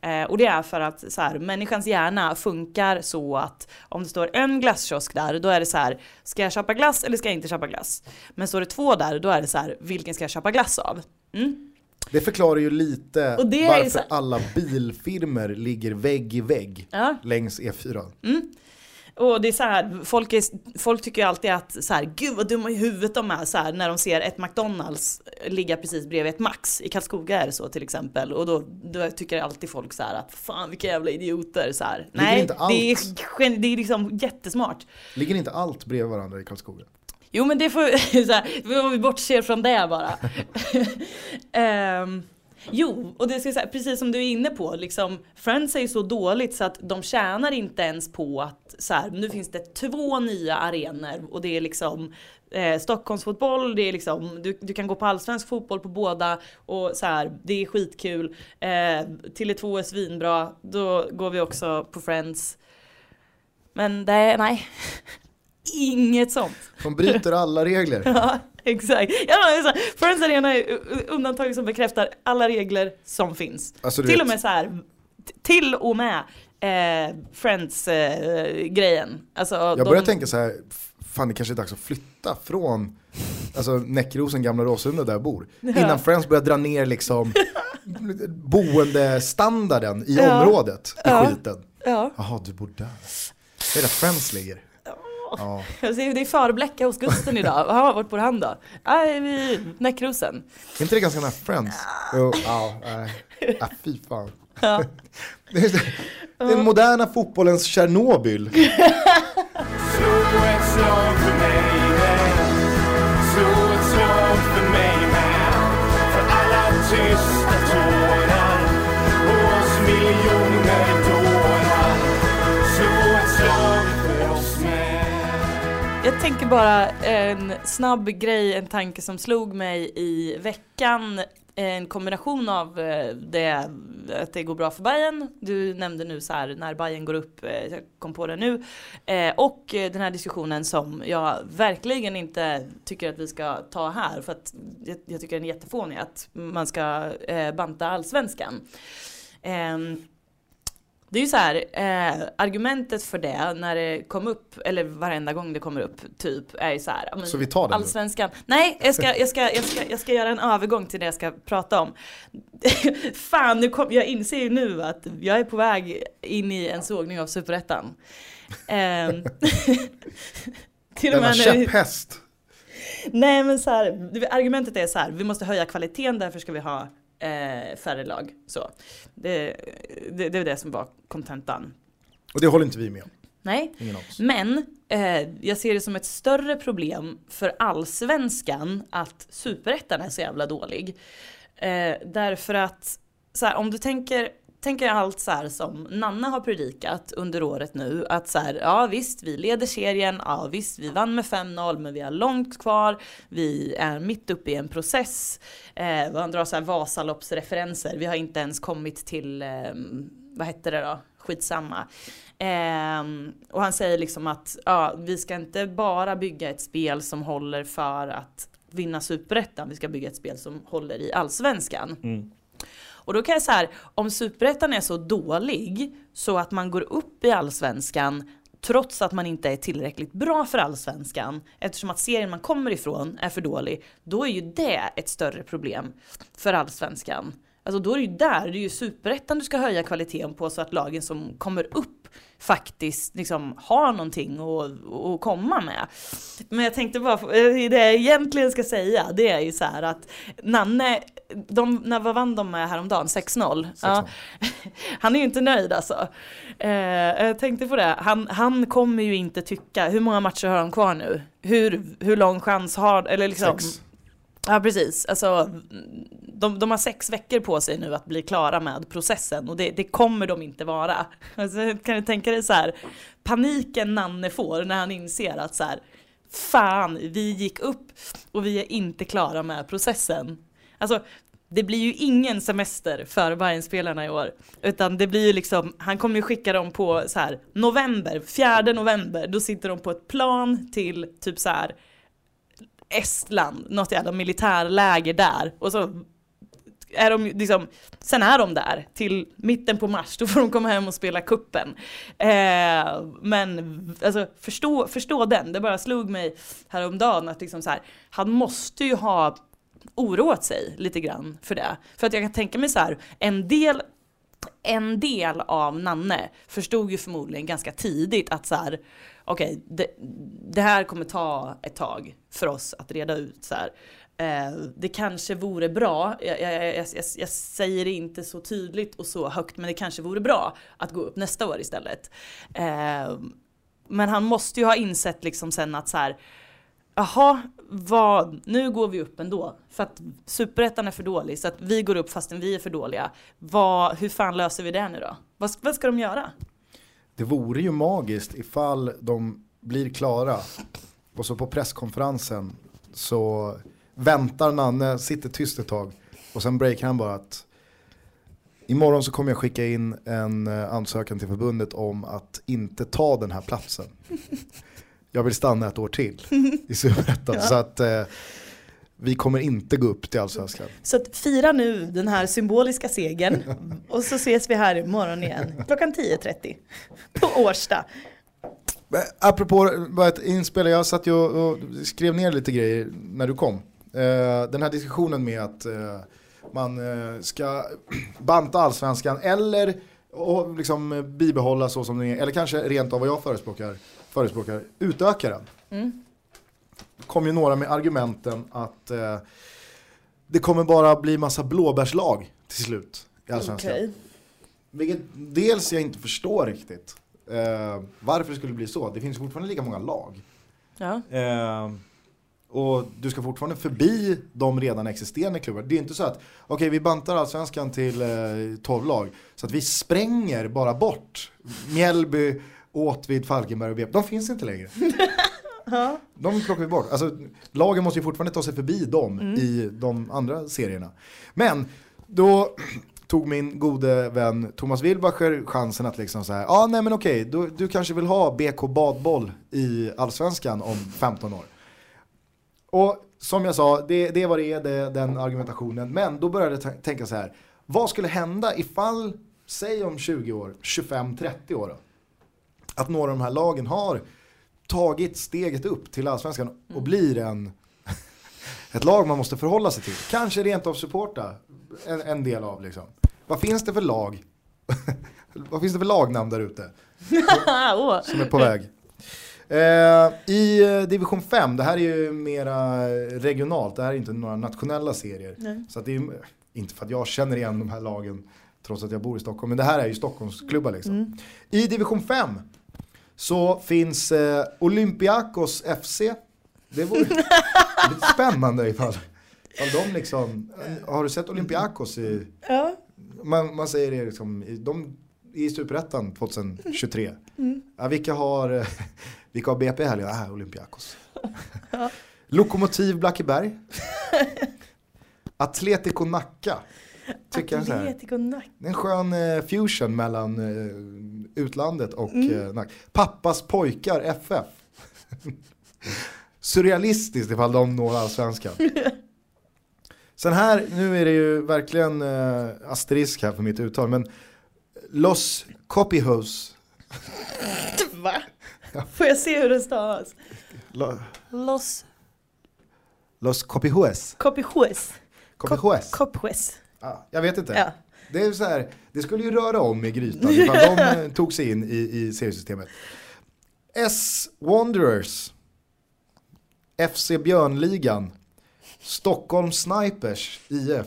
Eh, och det är för att så här, människans hjärna funkar så att om det står en glasskiosk där då är det så här, ska jag köpa glass eller ska jag inte köpa glass? Men står det två där då är det så här, vilken ska jag köpa glass av? Mm? Det förklarar ju lite varför så- alla bilfirmer ligger vägg i vägg Ja. längs E4. Och det är så här, folk, är, folk tycker ju alltid att så här, gud vad dumma i huvudet de är så här, när de ser ett McDonalds ligga precis bredvid ett Max. I Karlskoga är det så till exempel. Och då, då tycker alltid folk så att fan vilka jävla idioter. Så här. Nej, inte allt- det är, det är liksom jättesmart. Ligger inte allt bredvid varandra i Karlskoga? Jo men det får så här, vi bortser från det bara. Ehm, jo, och det ska säga, precis som du är inne på, liksom, Friends är ju så dåligt så att de tjänar inte ens på att så här, nu finns det två nya arenor och det är liksom eh, Stockholmsfotboll, det är liksom, du, du kan gå på allsvensk fotboll på båda och så här, det är skitkul. Eh, Tele2 är svinbra, då går vi också på Friends. Men det nej, inget sånt. De bryter alla regler. Ja, exakt. Ja, det är så här, Friends Arena är u- undantag som bekräftar alla regler som finns. Alltså, Till vet, och med så här, till och med eh, Friends-grejen. alltså, Jag börjar tänka så här, fan det kanske är dags att flytta från alltså, Näckrosen, Gamla Råsunda där jag bor. Innan Friends börjar dra ner liksom boendestandarden i Ja. området i Ja. skiten. Ja, Jaha, du bor där. Det är där Friends ligger. Ja. jag ser, det är förbläcka hos Gusten idag. Jaha, vart bor han då? Nej, Näckrosen. Är inte det ganska nära Friends? Jo, ja, nej. Ja, fy fan. Ja. Det är den moderna fotbollens Tjernobyl. Jag tänker bara en snabb grej, en tanke som slog mig i veckan. En kombination av eh, det, att det går bra för Bayern. Du nämnde nu så här när Bayern går upp, eh, jag kom på det nu. Eh, och den här diskussionen som jag verkligen inte tycker att vi ska ta här. För att jag, tycker den är jättefånig att man ska banta allsvenskan. Ehm, det är ju så här, eh, argumentet för det när det kom upp, eller varenda gång det kommer upp, typ, är ju så här. men Så vi tar den nu? Allsvenskan. Nej, jag ska, jag, ska, jag, ska, jag ska göra en övergång till det jag ska prata om. Fan, nu kom, jag inser ju nu att jag är på väg in i en sågning av Superettan. Ehm, till och Denna med nu, käpphäst. Nej men så här, det- argumentet är så här, vi måste höja kvaliteten därför ska vi ha eh, färre lag. Så. Det, det, det är det som var kontentan. Och det håller inte vi med om. Nej, men eh, jag ser det som ett större problem för allsvenskan att superettan är så jävla dålig. Eh, därför att, så här, om du tänker Tänker allt så här som Nanne har predikat under året nu att så här, ja visst vi leder serien, ja visst vi vann med 5-0 men vi har långt kvar, vi är mitt uppe i en process, eh, man drar så här Vasaloppsreferenser, vi har inte ens kommit till, eh, vad hette det då, skitsamma. Eh, och han säger liksom att ja, vi ska inte bara bygga ett spel som håller för att vinna superettan, vi ska bygga ett spel som håller i allsvenskan. Mm. Och då kan jag säga om superettan är så dålig så att man går upp i allsvenskan trots att man inte är tillräckligt bra för allsvenskan eftersom att serien man kommer ifrån är för dålig, då är ju det ett större problem för allsvenskan. Alltså då är det ju där, det är ju superettan du ska höja kvaliteten på så att lagen som kommer upp faktiskt liksom har någonting att, komma med. Men jag tänkte bara, det jag egentligen ska säga det är ju så här att Nanne, de, när, vad vann de med häromdagen? 6-0? Ja. Han är ju inte nöjd alltså. Eh, jag tänkte på det, han, han kommer ju inte tycka, hur många matcher har han kvar nu? Hur, hur lång chans har, eller liksom Sex. Ja precis, alltså de, de har sex veckor på sig nu att bli klara med processen och det, det kommer de inte vara. Alltså, kan du tänka dig så här, paniken Nanne får när han inser att så här, fan vi gick upp och vi är inte klara med processen. Alltså det blir ju ingen semester för Bayern-spelarna i år. Utan det blir ju liksom, han kommer ju skicka dem på så här november, 4 november, då sitter de på ett plan till typ så här Estland, något jävla militärläger där. Och så är de liksom, sen är de där till mitten på mars, då får de komma hem och spela kuppen. Eh, men alltså, förstå, förstå den, det bara slog mig häromdagen att liksom så här, han måste ju ha oroat sig lite grann för det. För att jag kan tänka mig så här, en del en del av Nanne förstod ju förmodligen ganska tidigt att så här, okej, det, det här kommer ta ett tag för oss att reda ut så här. Eh, det kanske vore bra, jag, jag, jag, jag, jag säger det inte så tydligt och så högt, men det kanske vore bra att gå upp nästa år istället. Eh, men han måste ju ha insett liksom sen att så här, jaha, vad, nu går vi upp ändå. För att superettan är för dålig, så att vi går upp fastän vi är för dåliga. Vad, hur fan löser vi det nu då? Vad, vad ska de göra? Det vore ju magiskt ifall de blir klara och så på presskonferensen så väntar Nanne, sitter tyst ett tag och sen breakar han bara att imorgon så kommer jag skicka in en eh, ansökan till förbundet om att inte ta den här platsen. Jag vill stanna ett år till i Superettan. Ja. Så att eh, vi kommer inte gå upp till Allsvenskan. Så att fira nu den här symboliska segern och så ses vi här imorgon igen klockan 10.30 på Årsta. Apropå bara ett inspel, jag satt ju och och skrev ner lite grejer när du kom. Eh, den här diskussionen med att eh, man eh, ska banta allsvenskan eller och liksom bibehålla så som den är, eller kanske rent av vad jag förespråkar, förespråkar utöka den. Mm. kom ju några med argumenten att eh, det kommer bara bli massa blåbärslag till slut i allsvenskan. Okej. Vilket dels jag inte förstår riktigt. Eh, varför det skulle bli så. Det finns fortfarande lika många lag. Ja. Eh, och du ska fortfarande förbi de redan existerande klubbar. Det är inte så att, okej vi bantar allsvenskan till eh, 12 lag. Så att vi spränger bara bort Mjällby, Åtvid, Falkenberg och BP. De finns inte längre. De plockar vi bort. Alltså, lagen måste ju fortfarande ta sig förbi dem i de andra serierna. Men då tog min gode vän Thomas Wilbacher chansen att liksom så här, ja ah, nej men okej, du, du kanske vill ha BK badboll i allsvenskan om 15 år. Och som jag sa, det, det vad det det, den argumentationen. Men då började jag tänka så här, vad skulle hända ifall, säg om 20 år, 25-30 år då, att några av de här lagen har tagit steget upp till allsvenskan och blir en, ett lag man måste förhålla sig till. Kanske rent av supporta en, en del av liksom. Vad finns det för lag? Vad finns det för lagnamn där ute som är på väg? Eh, I eh, division 5, det här är ju mera regionalt, det här är inte några nationella serier. Nej. Så att det är ju, inte för att jag känner igen de här lagen trots att jag bor i Stockholm, men det här är ju Stockholmsklubbar liksom. Mm. I division 5 så finns eh, Olympiakos FC. Det vore lite spännande ifall, ifall de liksom, har du sett Olympiakos i, Ja. man, man säger det liksom, de i Superettan 2023. Ja, vilka, har, vilka har BP här? Ja, Olympiakos. Lokomotiv Blackeberg. Atletico Nacka. Tycker. Atletico Nack. Det är en skön eh, fusion mellan eh, utlandet och eh, Nacka. Pappas pojkar FF. Surrealistiskt ifall de når allsvenskan. Sen här, nu är det ju verkligen eh, asterisk här för mitt uttal, men Los Copyhos. Va? Får jag se hur det stavas? Lo, Los Los Copyhos. Copijuez. Copyhos. Copijuez. Ja, jag vet inte. Ja. Det är så här, det skulle ju röra om i grytan ifall de eh, tog sig in i, i seriesystemet. S Wanderers. FC Björnligan. Stockholm Snipers IF.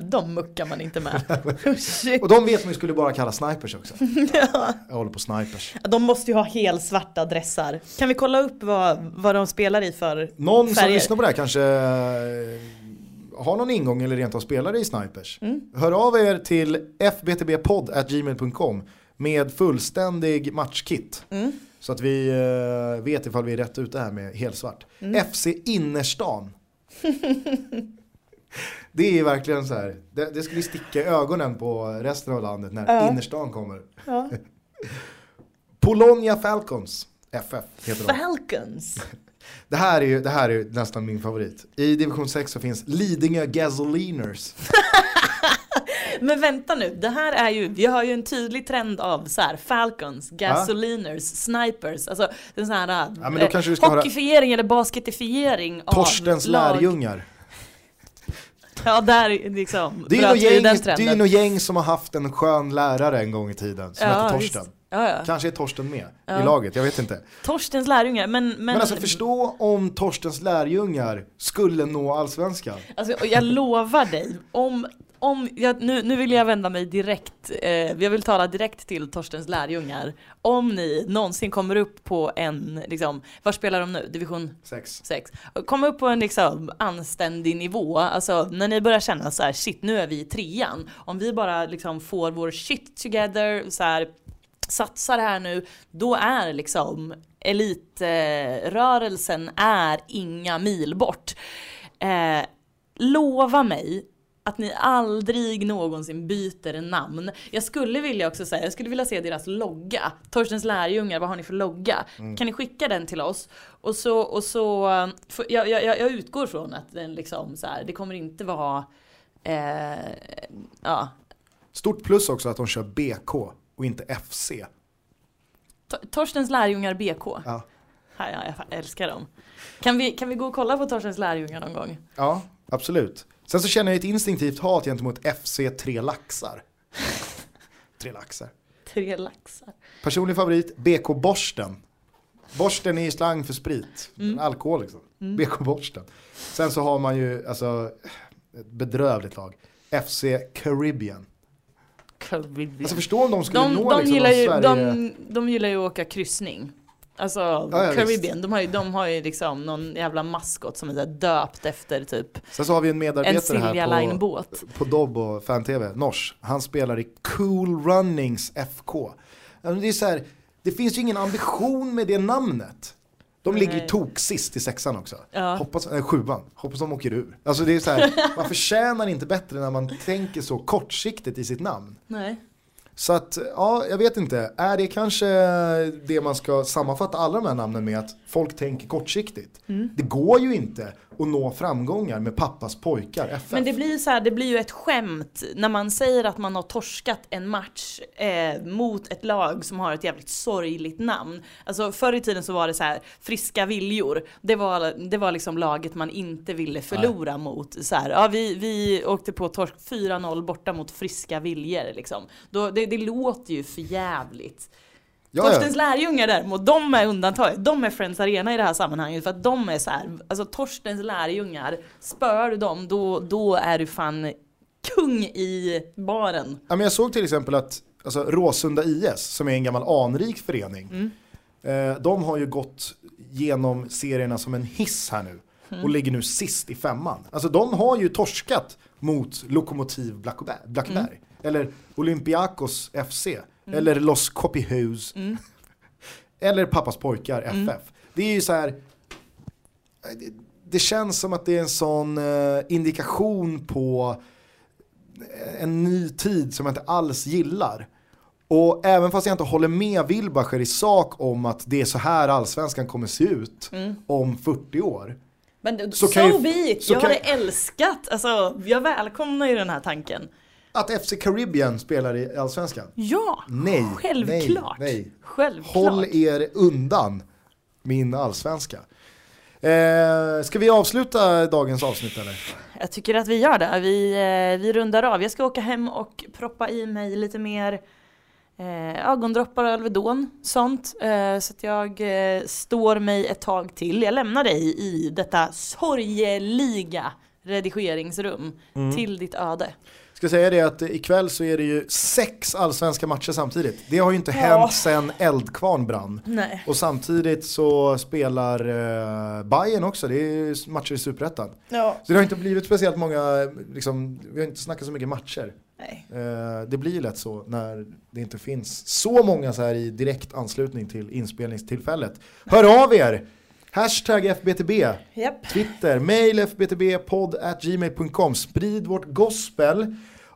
De muckar man inte med. Shit. Och de vet man ju skulle bara kalla snipers också. Ja. Jag håller på snipers. De måste ju ha helt svarta dressar. Kan vi kolla upp vad, vad de spelar i för Någon som färger? lyssnar på det här kanske eh, har någon ingång eller rent av spelare i snipers. Mm. Hör av er till fbtbpodd.gmail.com med fullständig matchkit. Mm. Så att vi eh, vet ifall vi är rätt ute här med helsvart. Mm. FC Innerstan. det är verkligen så här. Det, det skulle sticka i ögonen på resten av landet när Ja. innerstan kommer. Ja. Polonia Falcons. FF heter de. Falcons. Det här, är ju, det här är ju nästan min favorit. I division 6 så finns Lidingö Gasoliners. Men vänta nu, det här är ju, vi har ju en tydlig trend av så här Falcons, gasoliners, snipers, alltså den sån här Ja, men då eh, kanske du ska hockeyfiering eller basketifiering av Torstens lag. lärjungar. Ja, där liksom Det är ju något gäng, det är något gäng som har haft en skön lärare en gång i tiden som Ja, hette visst. Ja, ja. Kanske är Torsten med Ja. i laget, jag vet inte. Torstens lärjungar, men... Men, Men, alltså förstå om Torstens lärjungar skulle nå allsvenskan. Alltså, jag lovar dig, om, om jag, nu, nu vill jag vända mig direkt, eh, jag vill tala direkt till Torstens lärjungar. Om ni någonsin kommer upp på en, liksom, var spelar de nu? Division Sex. 6. Kom upp på en liksom anständig nivå, alltså när ni börjar känna så här, shit nu är vi i trean. Om vi bara liksom får vår shit together, så här, satsar här nu, då är liksom elitrörelsen är inga mil bort. Eh, lova mig att ni aldrig någonsin byter namn. Jag skulle vilja också säga, jag skulle vilja se deras logga. Torstens lärjungar, vad har ni för logga? Kan ni skicka den till oss? Och så, och så för, jag, jag, jag utgår från att den liksom så här, det kommer inte vara, eh, ja, Stort plus också att de kör BK och inte FC. Tor- Torstens lärjungar BK. Ja. Ja, ja, jag älskar dem. Kan vi, kan vi gå och kolla på Torstens lärjungar någon gång? Ja, absolut. Sen så känner jag ett instinktivt hat gentemot FC Tre Laxar. Tre Laxar. Tre laxar. Personlig favorit, BK Borsten. Borsten är slang för sprit, Mm. alkohol liksom. BK Borsten. Sen så har man ju alltså ett bedrövligt lag. FC Caribbean. Alltså förstå om de skulle de, nå de, liksom gillar ju, Sverige... de, de gillar ju att åka kryssning. Alltså ja, Caribbean, de har, ju, de har ju liksom någon jävla maskot som är döpt efter typ Sen så har vi en en medarbetare Silja här på, på Dobb och Fan-TV, Nors. Han spelar i Cool Runnings FK. Det, är så här, det finns ju ingen ambition med det namnet. De ligger ju Nej. tok sist i sexan också. Ja. Hoppas, äh, sjuan, hoppas de åker ur. Alltså det är så här, man förtjänar inte bättre när man tänker så kortsiktigt i sitt namn. Nej. Så att, ja, jag vet inte. Är det kanske det man ska sammanfatta alla de här namnen med att folk tänker kortsiktigt? Mm. Det går ju inte att nå framgångar med pappas pojkar, FF. Men det blir, så här, det blir ju ett skämt när man säger att man har torskat en match eh, mot ett lag som har ett jävligt sorgligt namn. Alltså förr i tiden så var det så här friska viljor. Det var, det var liksom laget man inte ville förlora mot. Så här, ja, vi, vi åkte på torsk 4-0 borta mot friska viljor liksom. Då, det, det låter ju för jävligt. Ja, ja. Torstens lärjungar däremot, de är undantaget. De är Friends Arena i det här sammanhanget för att de är så här, alltså Torstens lärjungar, spör du dem då, då är du fan kung i baren. Ja, men jag såg till exempel att alltså, Råsunda IS, som är en gammal anrik förening, eh, de har ju gått genom serierna som en hiss här nu och ligger nu sist i femman. Alltså de har ju torskat mot Lokomotiv Blackeberg, Blackeberg eller Olympiakos FC, eller Los Copyhus, eller Pappas pojkar FF. Det är ju så här, det, känns som att det är en sån eh, indikation på en ny tid som jag inte alls gillar. Och även fast jag inte håller med Wilbacher i sak om att det är så här allsvenskan kommer se ut om 40 år. Men Så so kan ju- be it, så jag hade älskat, alltså jag välkomnar ju den här tanken. Att FC Caribbean spelar i allsvenskan? Ja, Nej, självklart. nej, nej. Självklart. Håll er undan min allsvenska. Eh, ska vi avsluta dagens avsnitt eller? Jag tycker att vi gör det. Vi, eh, vi rundar av. Jag ska åka hem och proppa i mig lite mer eh, ögondroppar och Alvedon, sånt. Eh, så att jag eh, står mig ett tag till. Jag lämnar dig i detta sorgeliga redigeringsrum till ditt öde. Ska säga det att ikväll så är det ju sex allsvenska matcher samtidigt. Det har ju inte Ja. hänt sedan Eldkvarn brann. Nej. Och samtidigt så spelar eh, Bayern också, det är matcher i Superettan. Ja. Så det har inte blivit speciellt många, liksom, vi har inte snackat så mycket matcher. Nej. Eh, det blir ju lätt så när det inte finns så många så här i direkt anslutning till inspelningstillfället. Hör av er! Hashtag FBTB, Japp. Twitter, mail fbtbpodd at gmail.com. Sprid vårt gospel.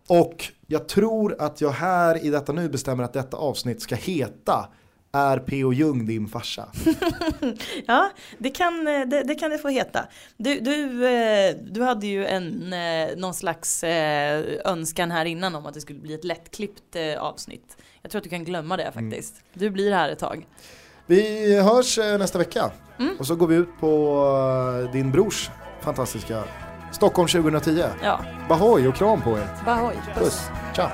Och jag tror att jag här i detta nu bestämmer att detta avsnitt ska heta Är P.O. Jung din farsa? Ja, det kan eh, det, det kan det få heta. Du, du, eh, du hade ju en, eh, någon slags önskan här innan om att det skulle bli ett lättklippt avsnitt. Jag tror att du kan glömma det faktiskt. Du blir här ett tag. Vi hörs nästa vecka. Och så går vi ut på din brors fantastiska Stockholm 2010. Ja. Bahoj och kram på er. Bahoj. Puss. Puss. Ciao.